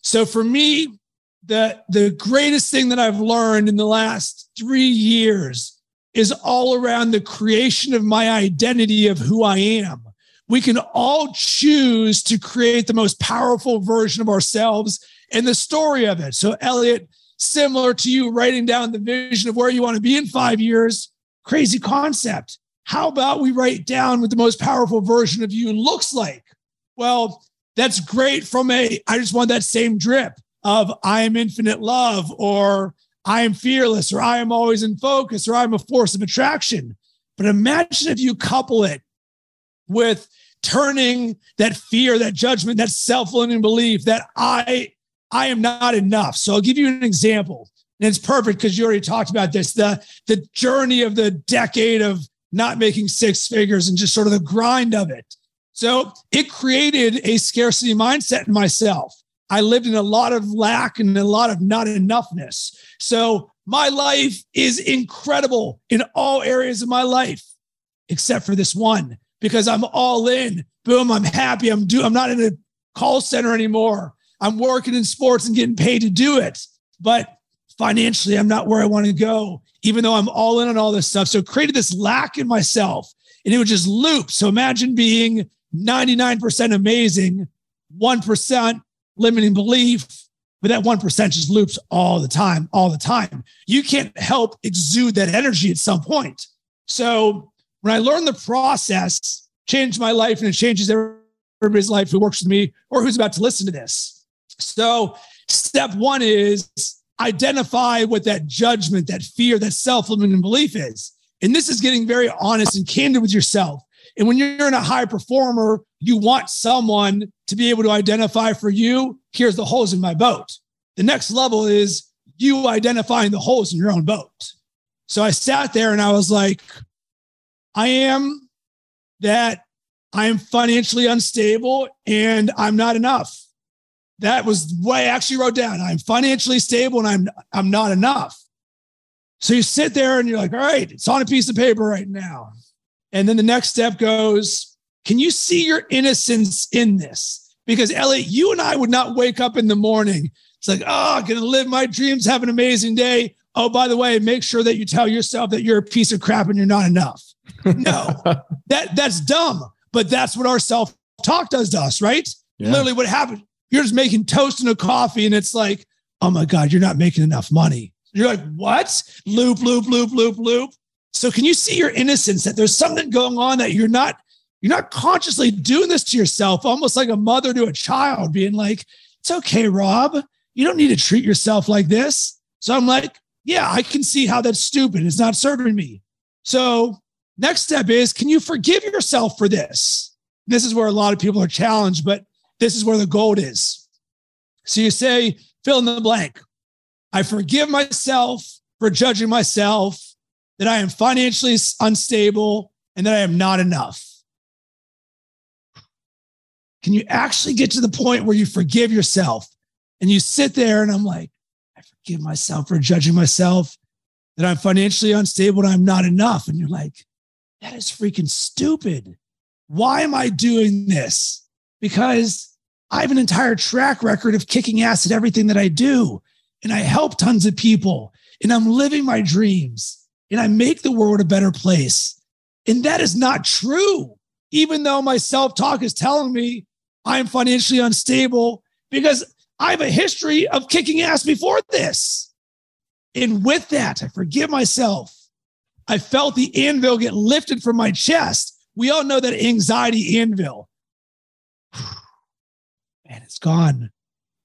So for me, the the greatest thing that I've learned in the last 3 years is all around the creation of my identity of who I am. We can all choose to create the most powerful version of ourselves and the story of it. So, Elliot, similar to you writing down the vision of where you want to be in five years, crazy concept. How about we write down what the most powerful version of you looks like? Well, that's great from a, I just want that same drip of I am infinite love or I am fearless or I am always in focus or I'm a force of attraction. But imagine if you couple it with turning that fear, that judgment, that self-limiting belief that I I am not enough. So I'll give you an example. And it's perfect because you already talked about this. The the journey of the decade of not making six figures and just sort of the grind of it. So it created a scarcity mindset in myself. I lived in a lot of lack and a lot of not enoughness. So my life is incredible in all areas of my life, except for this one, because I'm all in. Boom, I'm happy. I'm do I'm not in a call center anymore. I'm working in sports and getting paid to do it. But financially, I'm not where I want to go, even though I'm all in on all this stuff. So it created this lack in myself and it would just loop. So imagine being 99% amazing, 1% limiting belief, but that 1% just loops all the time, all the time. You can't help exude that energy at some point. So when I learned the process, changed my life and it changes everybody's life who works with me or who's about to listen to this. So step one is identify what that judgment, that fear, that self-limiting belief is. And this is getting very honest and candid with yourself. And when you're in a high performer, you want someone to be able to identify for you, here's the holes in my boat. The next level is you identifying the holes in your own boat. So I sat there and I was like, I am that I am financially unstable and I'm not enough. That was what I actually wrote down. I'm financially stable and I'm I'm not enough. So you sit there and you're like, all right, it's on a piece of paper right now. And then the next step goes, can you see your innocence in this? Because Elliot, you and I would not wake up in the morning. It's like, oh, I'm gonna live my dreams, have an amazing day. Oh, by the way, make sure that you tell yourself that you're a piece of crap and you're not enough. No, that that's dumb. But that's what our self-talk does to us, right? Yeah. Literally, what happened? You're just making toast and a coffee, and it's like, oh my God, you're not making enough money. You're like, what? Loop, loop, loop, loop, loop. So can you see your innocence that there's something going on that you're not you're not consciously doing this to yourself, almost like a mother to a child, being like, it's okay, Rob. You don't need to treat yourself like this. So I'm like, yeah, I can see how that's stupid. It's not serving me. So next step is can you forgive yourself for this? This is where a lot of people are challenged, but this is where the gold is. So you say, fill in the blank. I forgive myself for judging myself that I am financially unstable and that I am not enough. Can you actually get to the point where you forgive yourself and you sit there and I'm like, I forgive myself for judging myself that I'm financially unstable and I'm not enough. And you're like, that is freaking stupid. Why am I doing this? Because I have an entire track record of kicking ass at everything that I do and I help tons of people and I'm living my dreams and I make the world a better place. And that is not true, even though my self talk is telling me I'm financially unstable because I have a history of kicking ass before this. And with that, I forgive myself. I felt the anvil get lifted from my chest. We all know that anxiety anvil. Man, it's gone.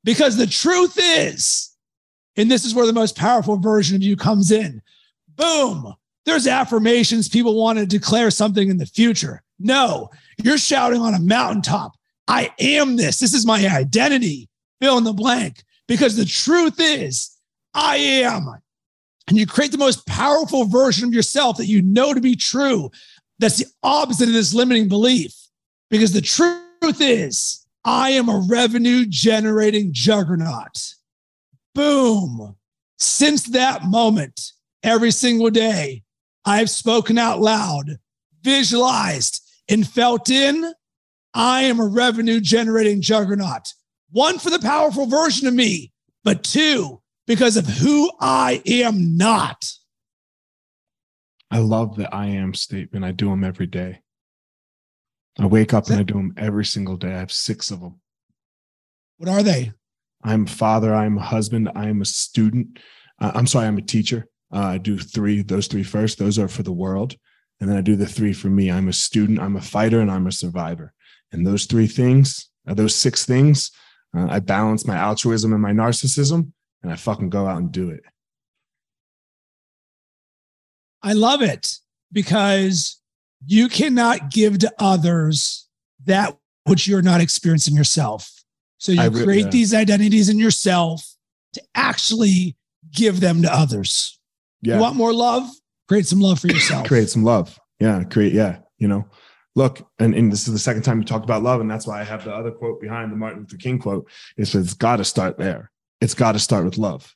Because the truth is, and this is where the most powerful version of you comes in. Boom. There's affirmations people want to declare something in the future. No, you're shouting on a mountaintop. I am this. This is my identity. Fill in the blank. Because the truth is, I am. And you create the most powerful version of yourself that you know to be true. That's the opposite of this limiting belief. Because the truth is, I am a revenue generating juggernaut. Boom. Since that moment, every single day, I've spoken out loud, visualized, and felt in. I am a revenue generating juggernaut. One, for the powerful version of me, but two, because of who I am not. I love the I am statement. I do them every day. I wake up and I do them every single day. I have six of them. What are they? I'm a father. I'm a husband. I'm a student. Uh, I'm sorry, I'm a teacher. Uh, I do three, those three first. Those are for the world. And then I do the three for me. I'm a student, I'm a fighter, and I'm a survivor. And those three things, uh, those six things, uh, I balance my altruism and my narcissism, and I fucking go out and do it. I love it because you cannot give to others that which you're not experiencing yourself. So you re- create yeah. these identities in yourself to actually give them to others. Yeah. You want more love? Create some love for yourself. create some love. Yeah. Create, yeah. You know, look, and, and this is the second time you talked about love. And that's why I have the other quote behind the Martin Luther King quote. It says, it's got to start there. It's got to start with love,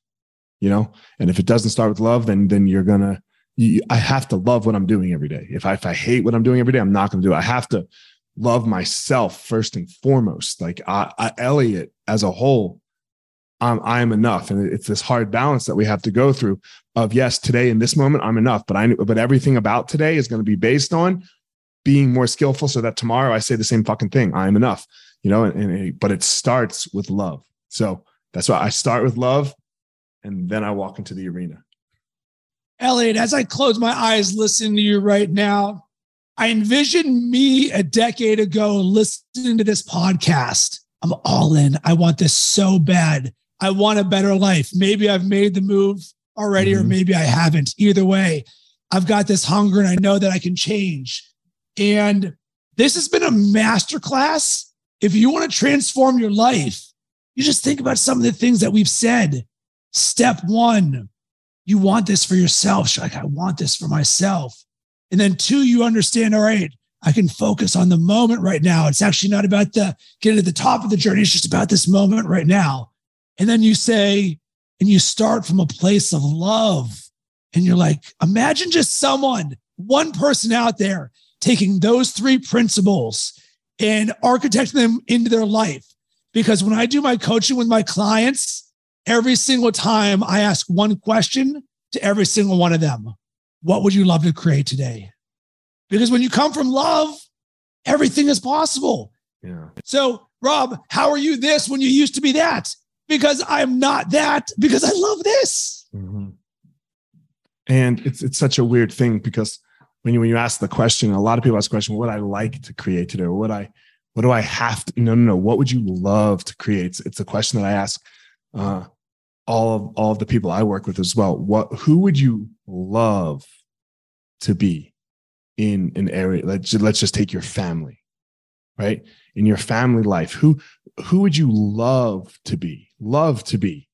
you know? And if it doesn't start with love, then, then you're to, you, I have to love what I'm doing every day. If I, if I hate what I'm doing every day, I'm not to do it. I have to love myself first and foremost. Like I, I, Elliot as a whole, I'm, I'm enough. And it's this hard balance that we have to go through of yes, today in this moment, I'm enough, but I, but everything about today is going to be based on being more skillful so that tomorrow I say the same fucking thing. I'm enough, you know, and, and but it starts with love. So that's why I start with love and then I walk into the arena. Elliot, as I close my eyes listening to you right now, I envision me a decade ago listening to this podcast. I'm all in. I want this so bad. I want a better life. Maybe I've made the move already, mm-hmm. or maybe I haven't. Either way, I've got this hunger and I know that I can change. And this has been a masterclass. If you want to transform your life, you just think about some of the things that we've said. Step one, you want this for yourself. She's like, I want this for myself. And then two, you understand, all right, I can focus on the moment right now. It's actually not about the getting to the top of the journey. It's just about this moment right now. And then you say, and you start from a place of love. And you're like, imagine just someone, one person out there taking those three principles and architecting them into their life. Because when I do my coaching with my clients, every single time I ask one question to every single one of them What would you love to create today? Because when you come from love, everything is possible. Yeah. So, Rob, how are you this when you used to be that? Because I'm not that, because I love this. Mm-hmm. And it's it's such a weird thing because when you when you ask the question, a lot of people ask the question, what would I like to create today? Or what I what do I have to no no no what would you love to create? It's, it's a question that I ask uh, all of all of the people I work with as well. What who would you love to be in an area? Let's let's just take your family, right? In your family life, who who would you love to be? Love to be.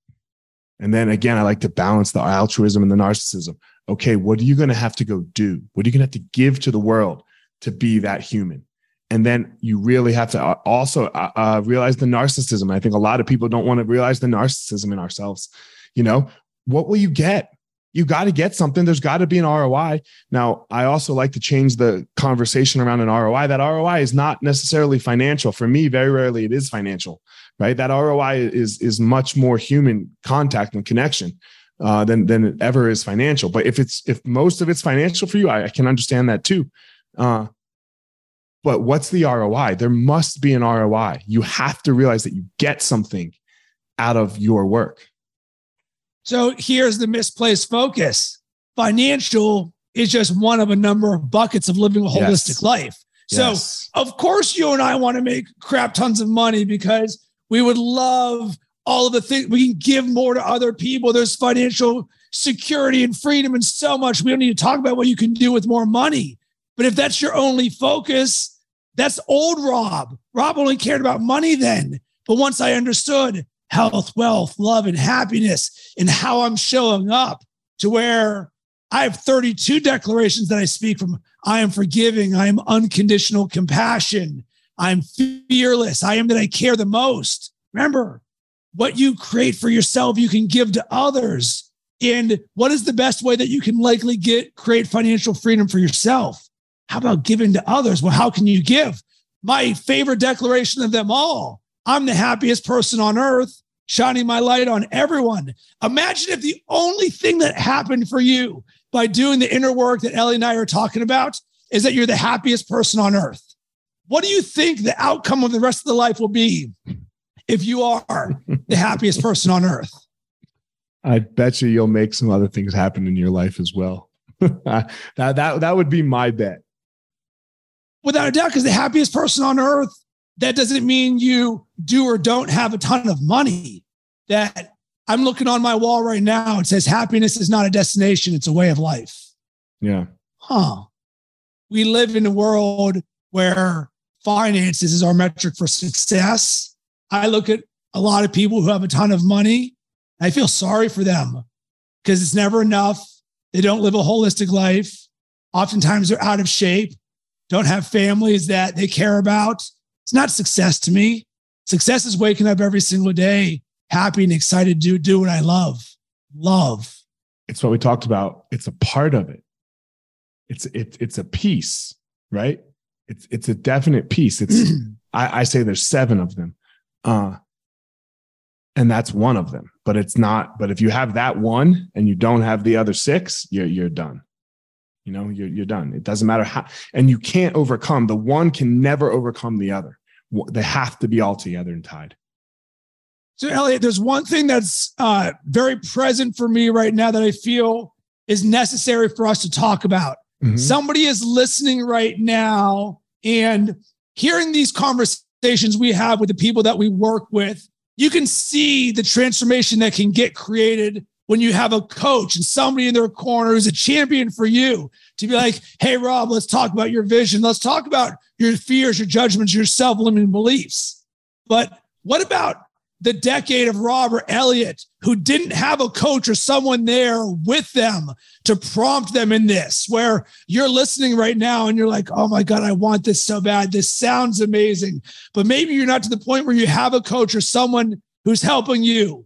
And then again, I like to balance the altruism and the narcissism. Okay, what are you going to have to go do? What are you going to have to give to the world to be that human? And then you really have to uh, also uh, uh, realize the narcissism. I think a lot of people don't want to realize the narcissism in ourselves. You know, what will you get? You got to get something. There's got to be an ROI. Now, I also like to change the conversation around an ROI. That ROI is not necessarily financial. For me, very rarely it is financial, right? That ROI is is much more human contact and connection uh, than than it ever is financial. But if it's if most of it's financial for you, I, I can understand that too. Uh, but what's the ROI? There must be an ROI. You have to realize that you get something out of your work. So here's the misplaced focus financial is just one of a number of buckets of living a holistic yes. life. So, yes. of course, you and I want to make crap tons of money because we would love all of the things we can give more to other people. There's financial security and freedom and so much. We don't need to talk about what you can do with more money. But if that's your only focus, that's old Rob. Rob only cared about money then. But once I understood health, wealth, love, and happiness, and how I'm showing up to where I have 32 declarations that I speak from I am forgiving, I am unconditional compassion, I'm fearless, I am that I care the most. Remember, what you create for yourself, you can give to others. And what is the best way that you can likely get create financial freedom for yourself? How about giving to others? Well, how can you give? My favorite declaration of them all I'm the happiest person on earth, shining my light on everyone. Imagine if the only thing that happened for you by doing the inner work that Ellie and I are talking about is that you're the happiest person on earth. What do you think the outcome of the rest of the life will be if you are the happiest person on earth? I bet you you'll make some other things happen in your life as well. that, that, that would be my bet without a doubt, because the happiest person on earth, that doesn't mean you do or don't have a ton of money. That I'm looking on my wall right now. It says happiness is not a destination, it's a way of life. Yeah. Huh. We live in a world where finances is our metric for success. I look at a lot of people who have a ton of money. I feel sorry for them because it's never enough. They don't live a holistic life. Oftentimes they're out of shape don't have families that they care about. It's not success to me. Success is waking up every single day, happy and excited to do, what I love. Love. It's what we talked about. It's a part of it. It's it, it's a piece, right? It's it's a definite piece. It's I, I say there's seven of them. Uh and that's one of them. But it's not, but if you have that one and you don't have the other six, you're you're done. You know, you're, you're done. It doesn't matter how, and you can't overcome the one can never overcome the other. They have to be all together and tied. So, Elliot, there's one thing that's uh, very present for me right now that I feel is necessary for us to talk about. Mm-hmm. Somebody is listening right now and hearing these conversations we have with the people that we work with. You can see the transformation that can get created when you have a coach and somebody in their corner who's a champion for you to be like, hey, Rob, let's talk about your vision. Let's talk about your fears, your judgments, your self limiting beliefs. But what about the decade of Rob or Elliot, who didn't have a coach or someone there with them to prompt them in this, where you're listening right now and you're like, oh my God, I want this so bad. This sounds amazing. But maybe you're not to the point where you have a coach or someone who's helping you.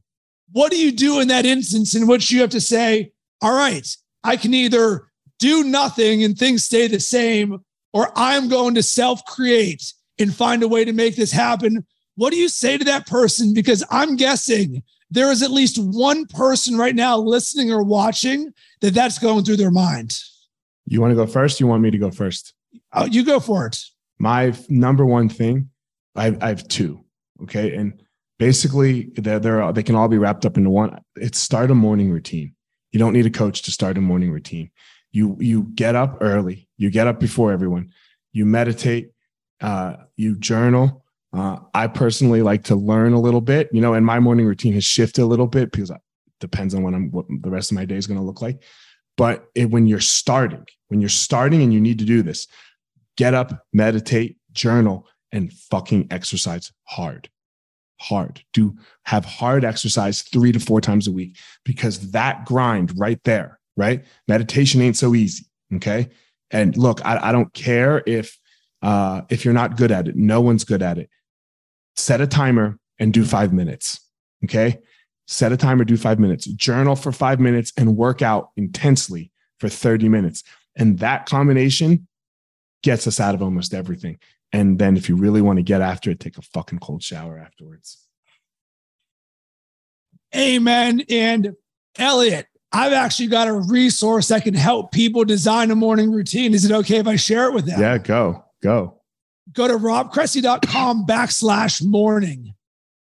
What do you do in that instance in which you have to say, all right, I can either do nothing and things stay the same, or I'm going to self create and find a way to make this happen what do you say to that person? Because I'm guessing there is at least one person right now listening or watching that that's going through their mind. You want to go first? You want me to go first? Oh, you go for it. My number one thing, I, I have two. Okay. And basically, they're, they're, they can all be wrapped up into one. It's start a morning routine. You don't need a coach to start a morning routine. You, you get up early, you get up before everyone, you meditate, uh, you journal, uh, I personally like to learn a little bit, you know, and my morning routine has shifted a little bit because it depends on what I'm, what the rest of my day is going to look like. But it, when you're starting, when you're starting and you need to do this, get up, meditate, journal, and fucking exercise hard. Hard. Do have hard exercise three to four times a week because that grind right there, right? Meditation ain't so easy. Okay. And look, I, I don't care if uh, if you're not good at it. No one's good at it set a timer and do five minutes. Okay. Set a timer, do five minutes, journal for five minutes, and work out intensely for 30 minutes. And that combination gets us out of almost everything. And then if you really want to get after it, take a fucking cold shower afterwards. Amen. And Elliot, I've actually got a resource that can help people design a morning routine. Is it okay if I share it with them? Yeah, go, go go to robcressy.com backslash morning.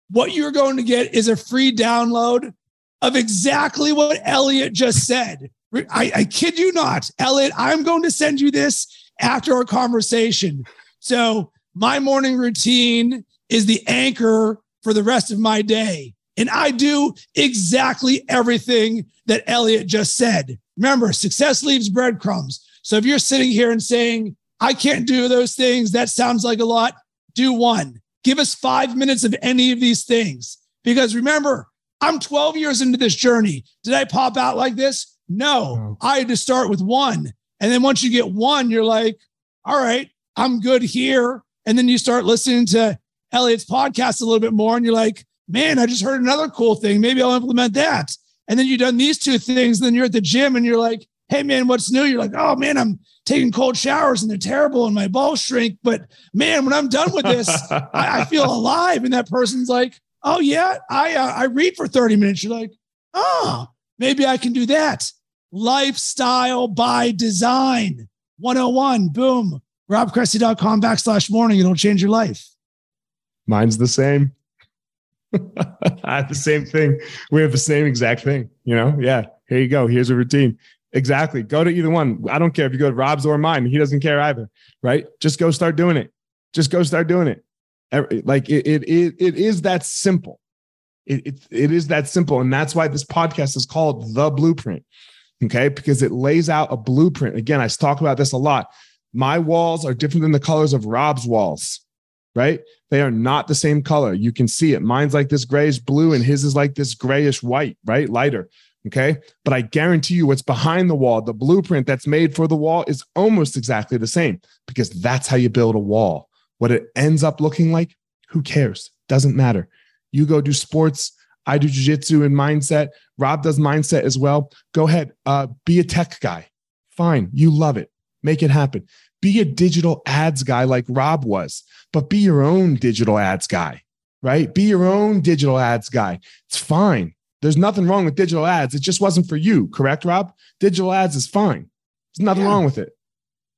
What you're going to get is a free download of exactly what Elliot just said. I, I kid you not, Elliot, I'm going to send you this after our conversation. So, my morning routine is the anchor for the rest of my day. And I do exactly everything that Elliot just said. Remember, success leaves breadcrumbs. So if you're sitting here and saying, I can't do those things. That sounds like a lot. Do one. Give us five minutes of any of these things. Because remember, I'm 12 years into this journey. Did I pop out like this? No, I had to start with one. And then once you get one, you're like, all right, I'm good here. And then you start listening to Elliot's podcast a little bit more and you're like, man, I just heard another cool thing. Maybe I'll implement that. And then you've done these two things. Then you're at the gym and you're like, hey, man, what's new? You're like, oh, man, I'm taking cold showers and they're terrible and my balls shrink. But man, when I'm done with this, I, I, feel alive. And that person's like, oh yeah, I uh, I read for 30 minutes. You're like, oh, maybe I can do that. Lifestyle by design 101. Boom. RobCressy.com backslash morning. It'll change your life. Mine's the same. I have the same thing. We have the same exact thing. You know, yeah. Here you go. Here's a routine. Exactly. Go to either one. I don't care if you go to Rob's or mine. He doesn't care either. Right. Just go start doing it. Just go start doing it. Like it, it, it, it is that simple. It, it, it is that simple. And that's why this podcast is called The Blueprint. Okay. Because it lays out a blueprint. Again, I talk about this a lot. My walls are different than the colors of Rob's walls, right? They are not the same color. You can see it. Mine's like this grayish blue and his is like this grayish white, right? Lighter. Okay. But I guarantee you what's behind the wall, the blueprint that's made for the wall is almost exactly the same because that's how you build a wall. What it ends up looking like, who cares? Doesn't matter. You go do sports. I do jujitsu and mindset. Rob does mindset as well. Go ahead. Uh, be a tech guy. Fine. You love it. Make it happen. Be a digital ads guy like Rob was, but be your own digital ads guy, right? Be your own digital ads guy. It's fine. There's nothing wrong with digital ads. It just wasn't for you, correct, Rob? Digital ads is fine. There's nothing yeah. wrong with it.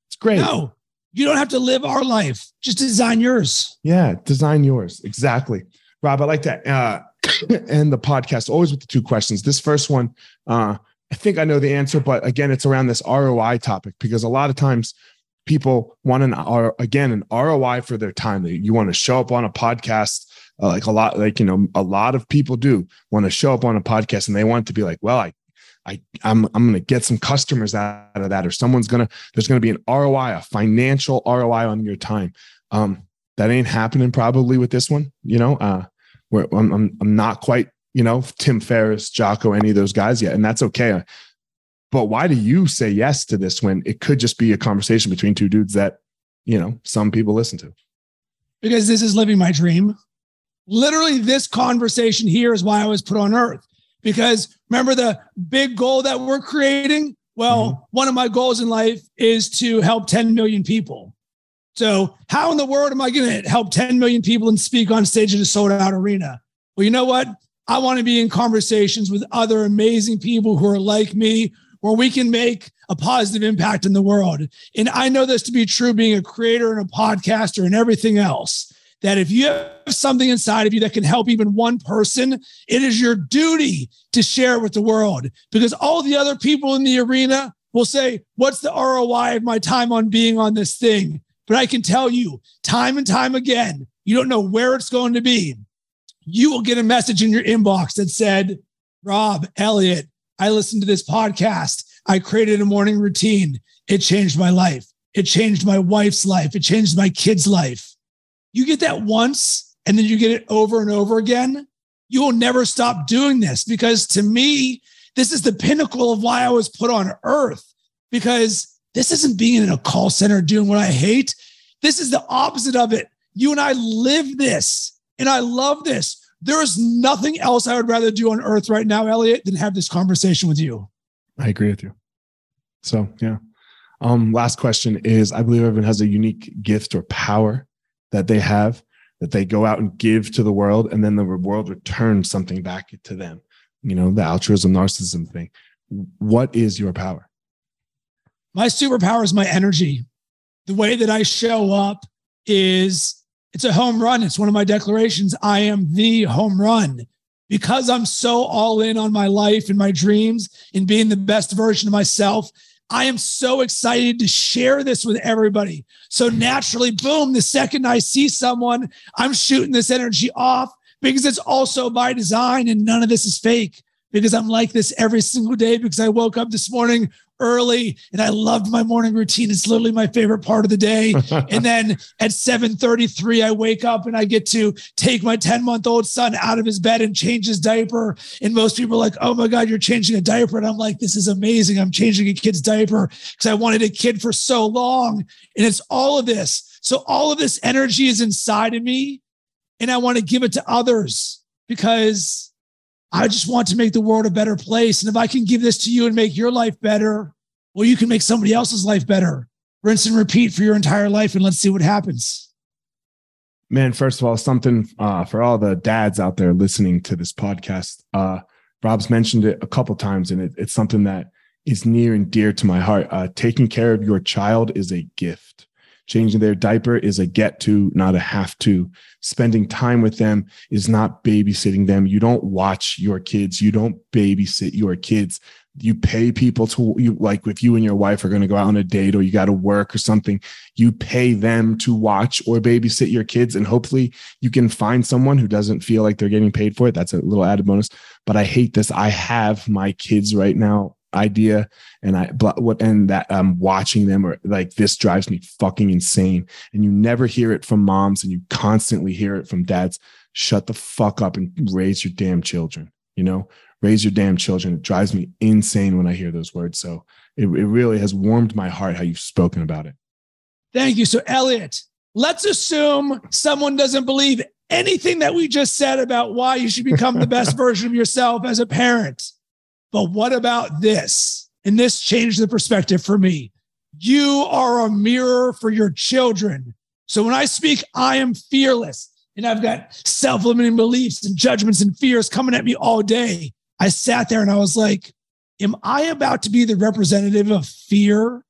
It's great. No, you don't have to live our life. Just design yours. Yeah, design yours. Exactly. Rob, I like to uh, end the podcast always with the two questions. This first one, uh, I think I know the answer, but again, it's around this ROI topic because a lot of times people want an R again an ROI for their time. You want to show up on a podcast uh, like a lot like you know a lot of people do want to show up on a podcast and they want to be like well i I, I'm, I'm going to get some customers out of that, or someone's going to, there's going to be an ROI, a financial ROI on your time. Um, that ain't happening probably with this one, you know, uh, where I'm, I'm, I'm not quite, you know, Tim Ferriss, Jocko, any of those guys yet. And that's okay. But why do you say yes to this when it could just be a conversation between two dudes that, you know, some people listen to? Because this is living my dream. Literally, this conversation here is why I was put on earth. Because remember the big goal that we're creating? Well, mm-hmm. one of my goals in life is to help 10 million people. So, how in the world am I going to help 10 million people and speak on stage at a sold out arena? Well, you know what? I want to be in conversations with other amazing people who are like me, where we can make a positive impact in the world. And I know this to be true being a creator and a podcaster and everything else. That if you have something inside of you that can help even one person, it is your duty to share it with the world because all the other people in the arena will say, What's the ROI of my time on being on this thing? But I can tell you time and time again, you don't know where it's going to be. You will get a message in your inbox that said, Rob, Elliot, I listened to this podcast. I created a morning routine. It changed my life. It changed my wife's life. It changed my kid's life. You get that once and then you get it over and over again. You will never stop doing this because to me, this is the pinnacle of why I was put on earth because this isn't being in a call center doing what I hate. This is the opposite of it. You and I live this, and I love this. There is nothing else I would rather do on earth right now, Elliot, than have this conversation with you. I agree with you. So, yeah. Um, last question is I believe everyone has a unique gift or power that they have that they go out and give to the world, and then the world returns something back to them. You know, the altruism, narcissism thing. What is your power? My superpower is my energy. The way that I show up is it's a home run. It's one of my declarations. I am the home run because I'm so all in on my life and my dreams and being the best version of myself. I am so excited to share this with everybody. So naturally, boom, the second I see someone, I'm shooting this energy off because it's also by design and none of this is fake because I'm like this every single day because I woke up this morning early and I loved my morning routine. It's literally my favorite part of the day. and then at 7:33 I wake up and I get to take my 10-month-old son out of his bed and change his diaper. And most people are like, "Oh my god, you're changing a diaper." And I'm like, "This is amazing. I'm changing a kid's diaper because I wanted a kid for so long." And it's all of this. So all of this energy is inside of me and I want to give it to others because I just want to make the world a better place. And if I can give this to you and make your life better, well, you can make somebody else's life better. Rinse and repeat for your entire life, and let's see what happens. Man, first of all, something uh, for all the dads out there listening to this podcast. Uh, Rob's mentioned it a couple times, and it, it's something that is near and dear to my heart. Uh, taking care of your child is a gift. Changing their diaper is a get to, not a have to. Spending time with them is not babysitting them. You don't watch your kids. You don't babysit your kids. You pay people to you like if you and your wife are going to go out on a date or you got to work or something, you pay them to watch or babysit your kids. And hopefully you can find someone who doesn't feel like they're getting paid for it. That's a little added bonus. But I hate this. I have my kids right now idea and I what and that I'm watching them or like this drives me fucking insane. And you never hear it from moms and you constantly hear it from dads. Shut the fuck up and raise your damn children. You know, raise your damn children. It drives me insane when I hear those words. So it, it really has warmed my heart how you've spoken about it. Thank you. So Elliot, let's assume someone doesn't believe anything that we just said about why you should become the best version of yourself as a parent. But what about this? And this changed the perspective for me. You are a mirror for your children. So when I speak, I am fearless and I've got self limiting beliefs and judgments and fears coming at me all day. I sat there and I was like, Am I about to be the representative of fear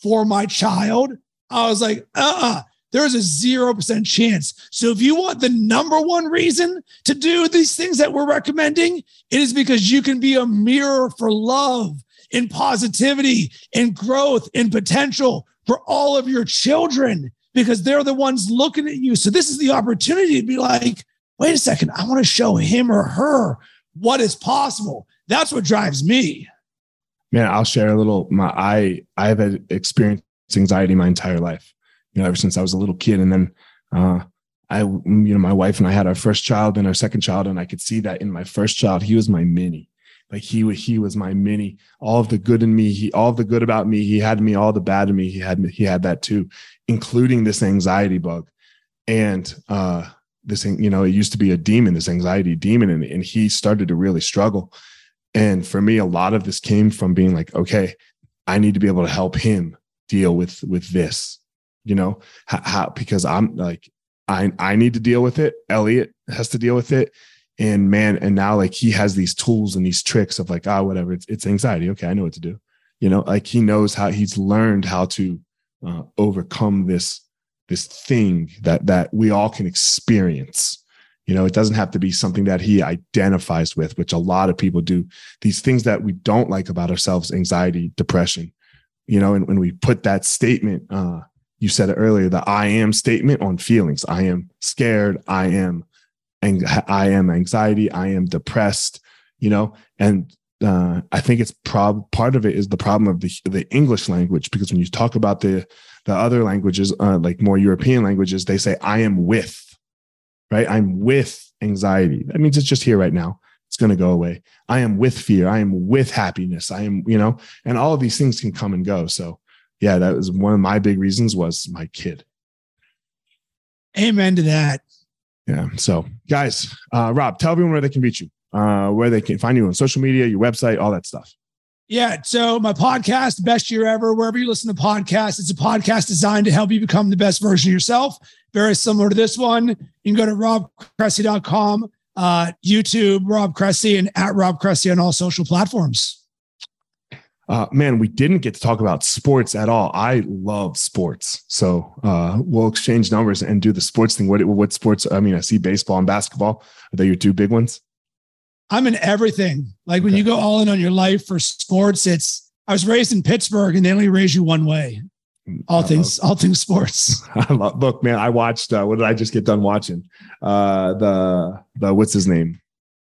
for my child? I was like, uh uh-uh. uh there's a 0% chance. So if you want the number one reason to do these things that we're recommending, it is because you can be a mirror for love and positivity and growth and potential for all of your children because they're the ones looking at you. So this is the opportunity to be like, wait a second, I want to show him or her what is possible. That's what drives me. Man, I'll share a little. My I I've experienced anxiety my entire life you know, ever since I was a little kid. And then uh, I, you know, my wife and I had our first child and our second child, and I could see that in my first child, he was my mini. Like he he was my mini. All of the good in me, he all of the good about me, he had me. All the bad in me, he had he had that too, including this anxiety bug. And uh, this you know, it used to be a demon, this anxiety demon, and, and he started to really struggle. And for me, a lot of this came from being like, okay, I need to be able to help him deal with with this, you know, how, how because I'm like, I I need to deal with it. Elliot has to deal with it. And man, and now like he has these tools and these tricks of like, ah, oh, whatever, it's it's anxiety. Okay, I know what to do. You know, like he knows how he's learned how to uh, overcome this this thing that that we all can experience you know it doesn't have to be something that he identifies with which a lot of people do these things that we don't like about ourselves anxiety depression you know and when we put that statement uh you said it earlier the i am statement on feelings i am scared i am i am anxiety i am depressed you know and uh, I think it's prob part of it is the problem of the the English language because when you talk about the the other languages, uh, like more European languages, they say I am with, right? I'm with anxiety. That means it's just here right now. It's going to go away. I am with fear. I am with happiness. I am, you know, and all of these things can come and go. So, yeah, that was one of my big reasons was my kid. Amen to that. Yeah. So, guys, uh, Rob, tell everyone where they can reach you uh, where they can find you on social media, your website, all that stuff. Yeah. So my podcast, Best Year Ever, wherever you listen to podcasts, it's a podcast designed to help you become the best version of yourself. Very similar to this one. You can go to robcressy.com, uh, YouTube, Rob Cressy, and at Rob Cressy on all social platforms. Uh, man, we didn't get to talk about sports at all. I love sports, so uh, we'll exchange numbers and do the sports thing. What what sports? I mean, I see baseball and basketball. Are they your two big ones? I'm in everything. Like when you go all in on your life for sports, it's I was raised in Pittsburgh and they only raise you one way. All things, all things sports. love, look, man, I watched. Uh, what did I just get done watching? Uh, the the what's his name?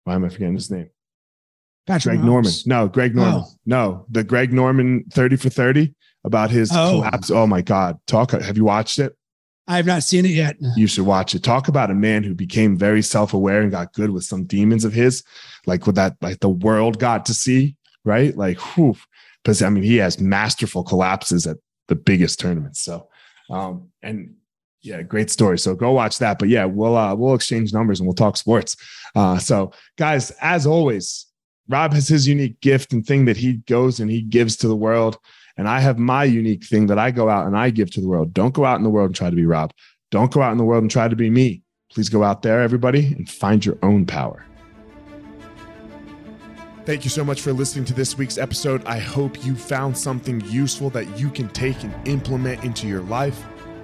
Why am I forgetting his name? Patrick Greg Norman. No, Greg Norman. Oh. No, the Greg Norman thirty for thirty about his oh. collapse. Oh my God! Talk. Have you watched it? I have not seen it yet. You should watch it. Talk about a man who became very self-aware and got good with some demons of his, like with that, like the world got to see, right? Like, whew. Because I mean, he has masterful collapses at the biggest tournaments. So, um, and yeah, great story. So go watch that. But yeah, we'll uh, we'll exchange numbers and we'll talk sports. Uh, so guys, as always, Rob has his unique gift and thing that he goes and he gives to the world. And I have my unique thing that I go out and I give to the world. Don't go out in the world and try to be Rob. Don't go out in the world and try to be me. Please go out there, everybody, and find your own power. Thank you so much for listening to this week's episode. I hope you found something useful that you can take and implement into your life.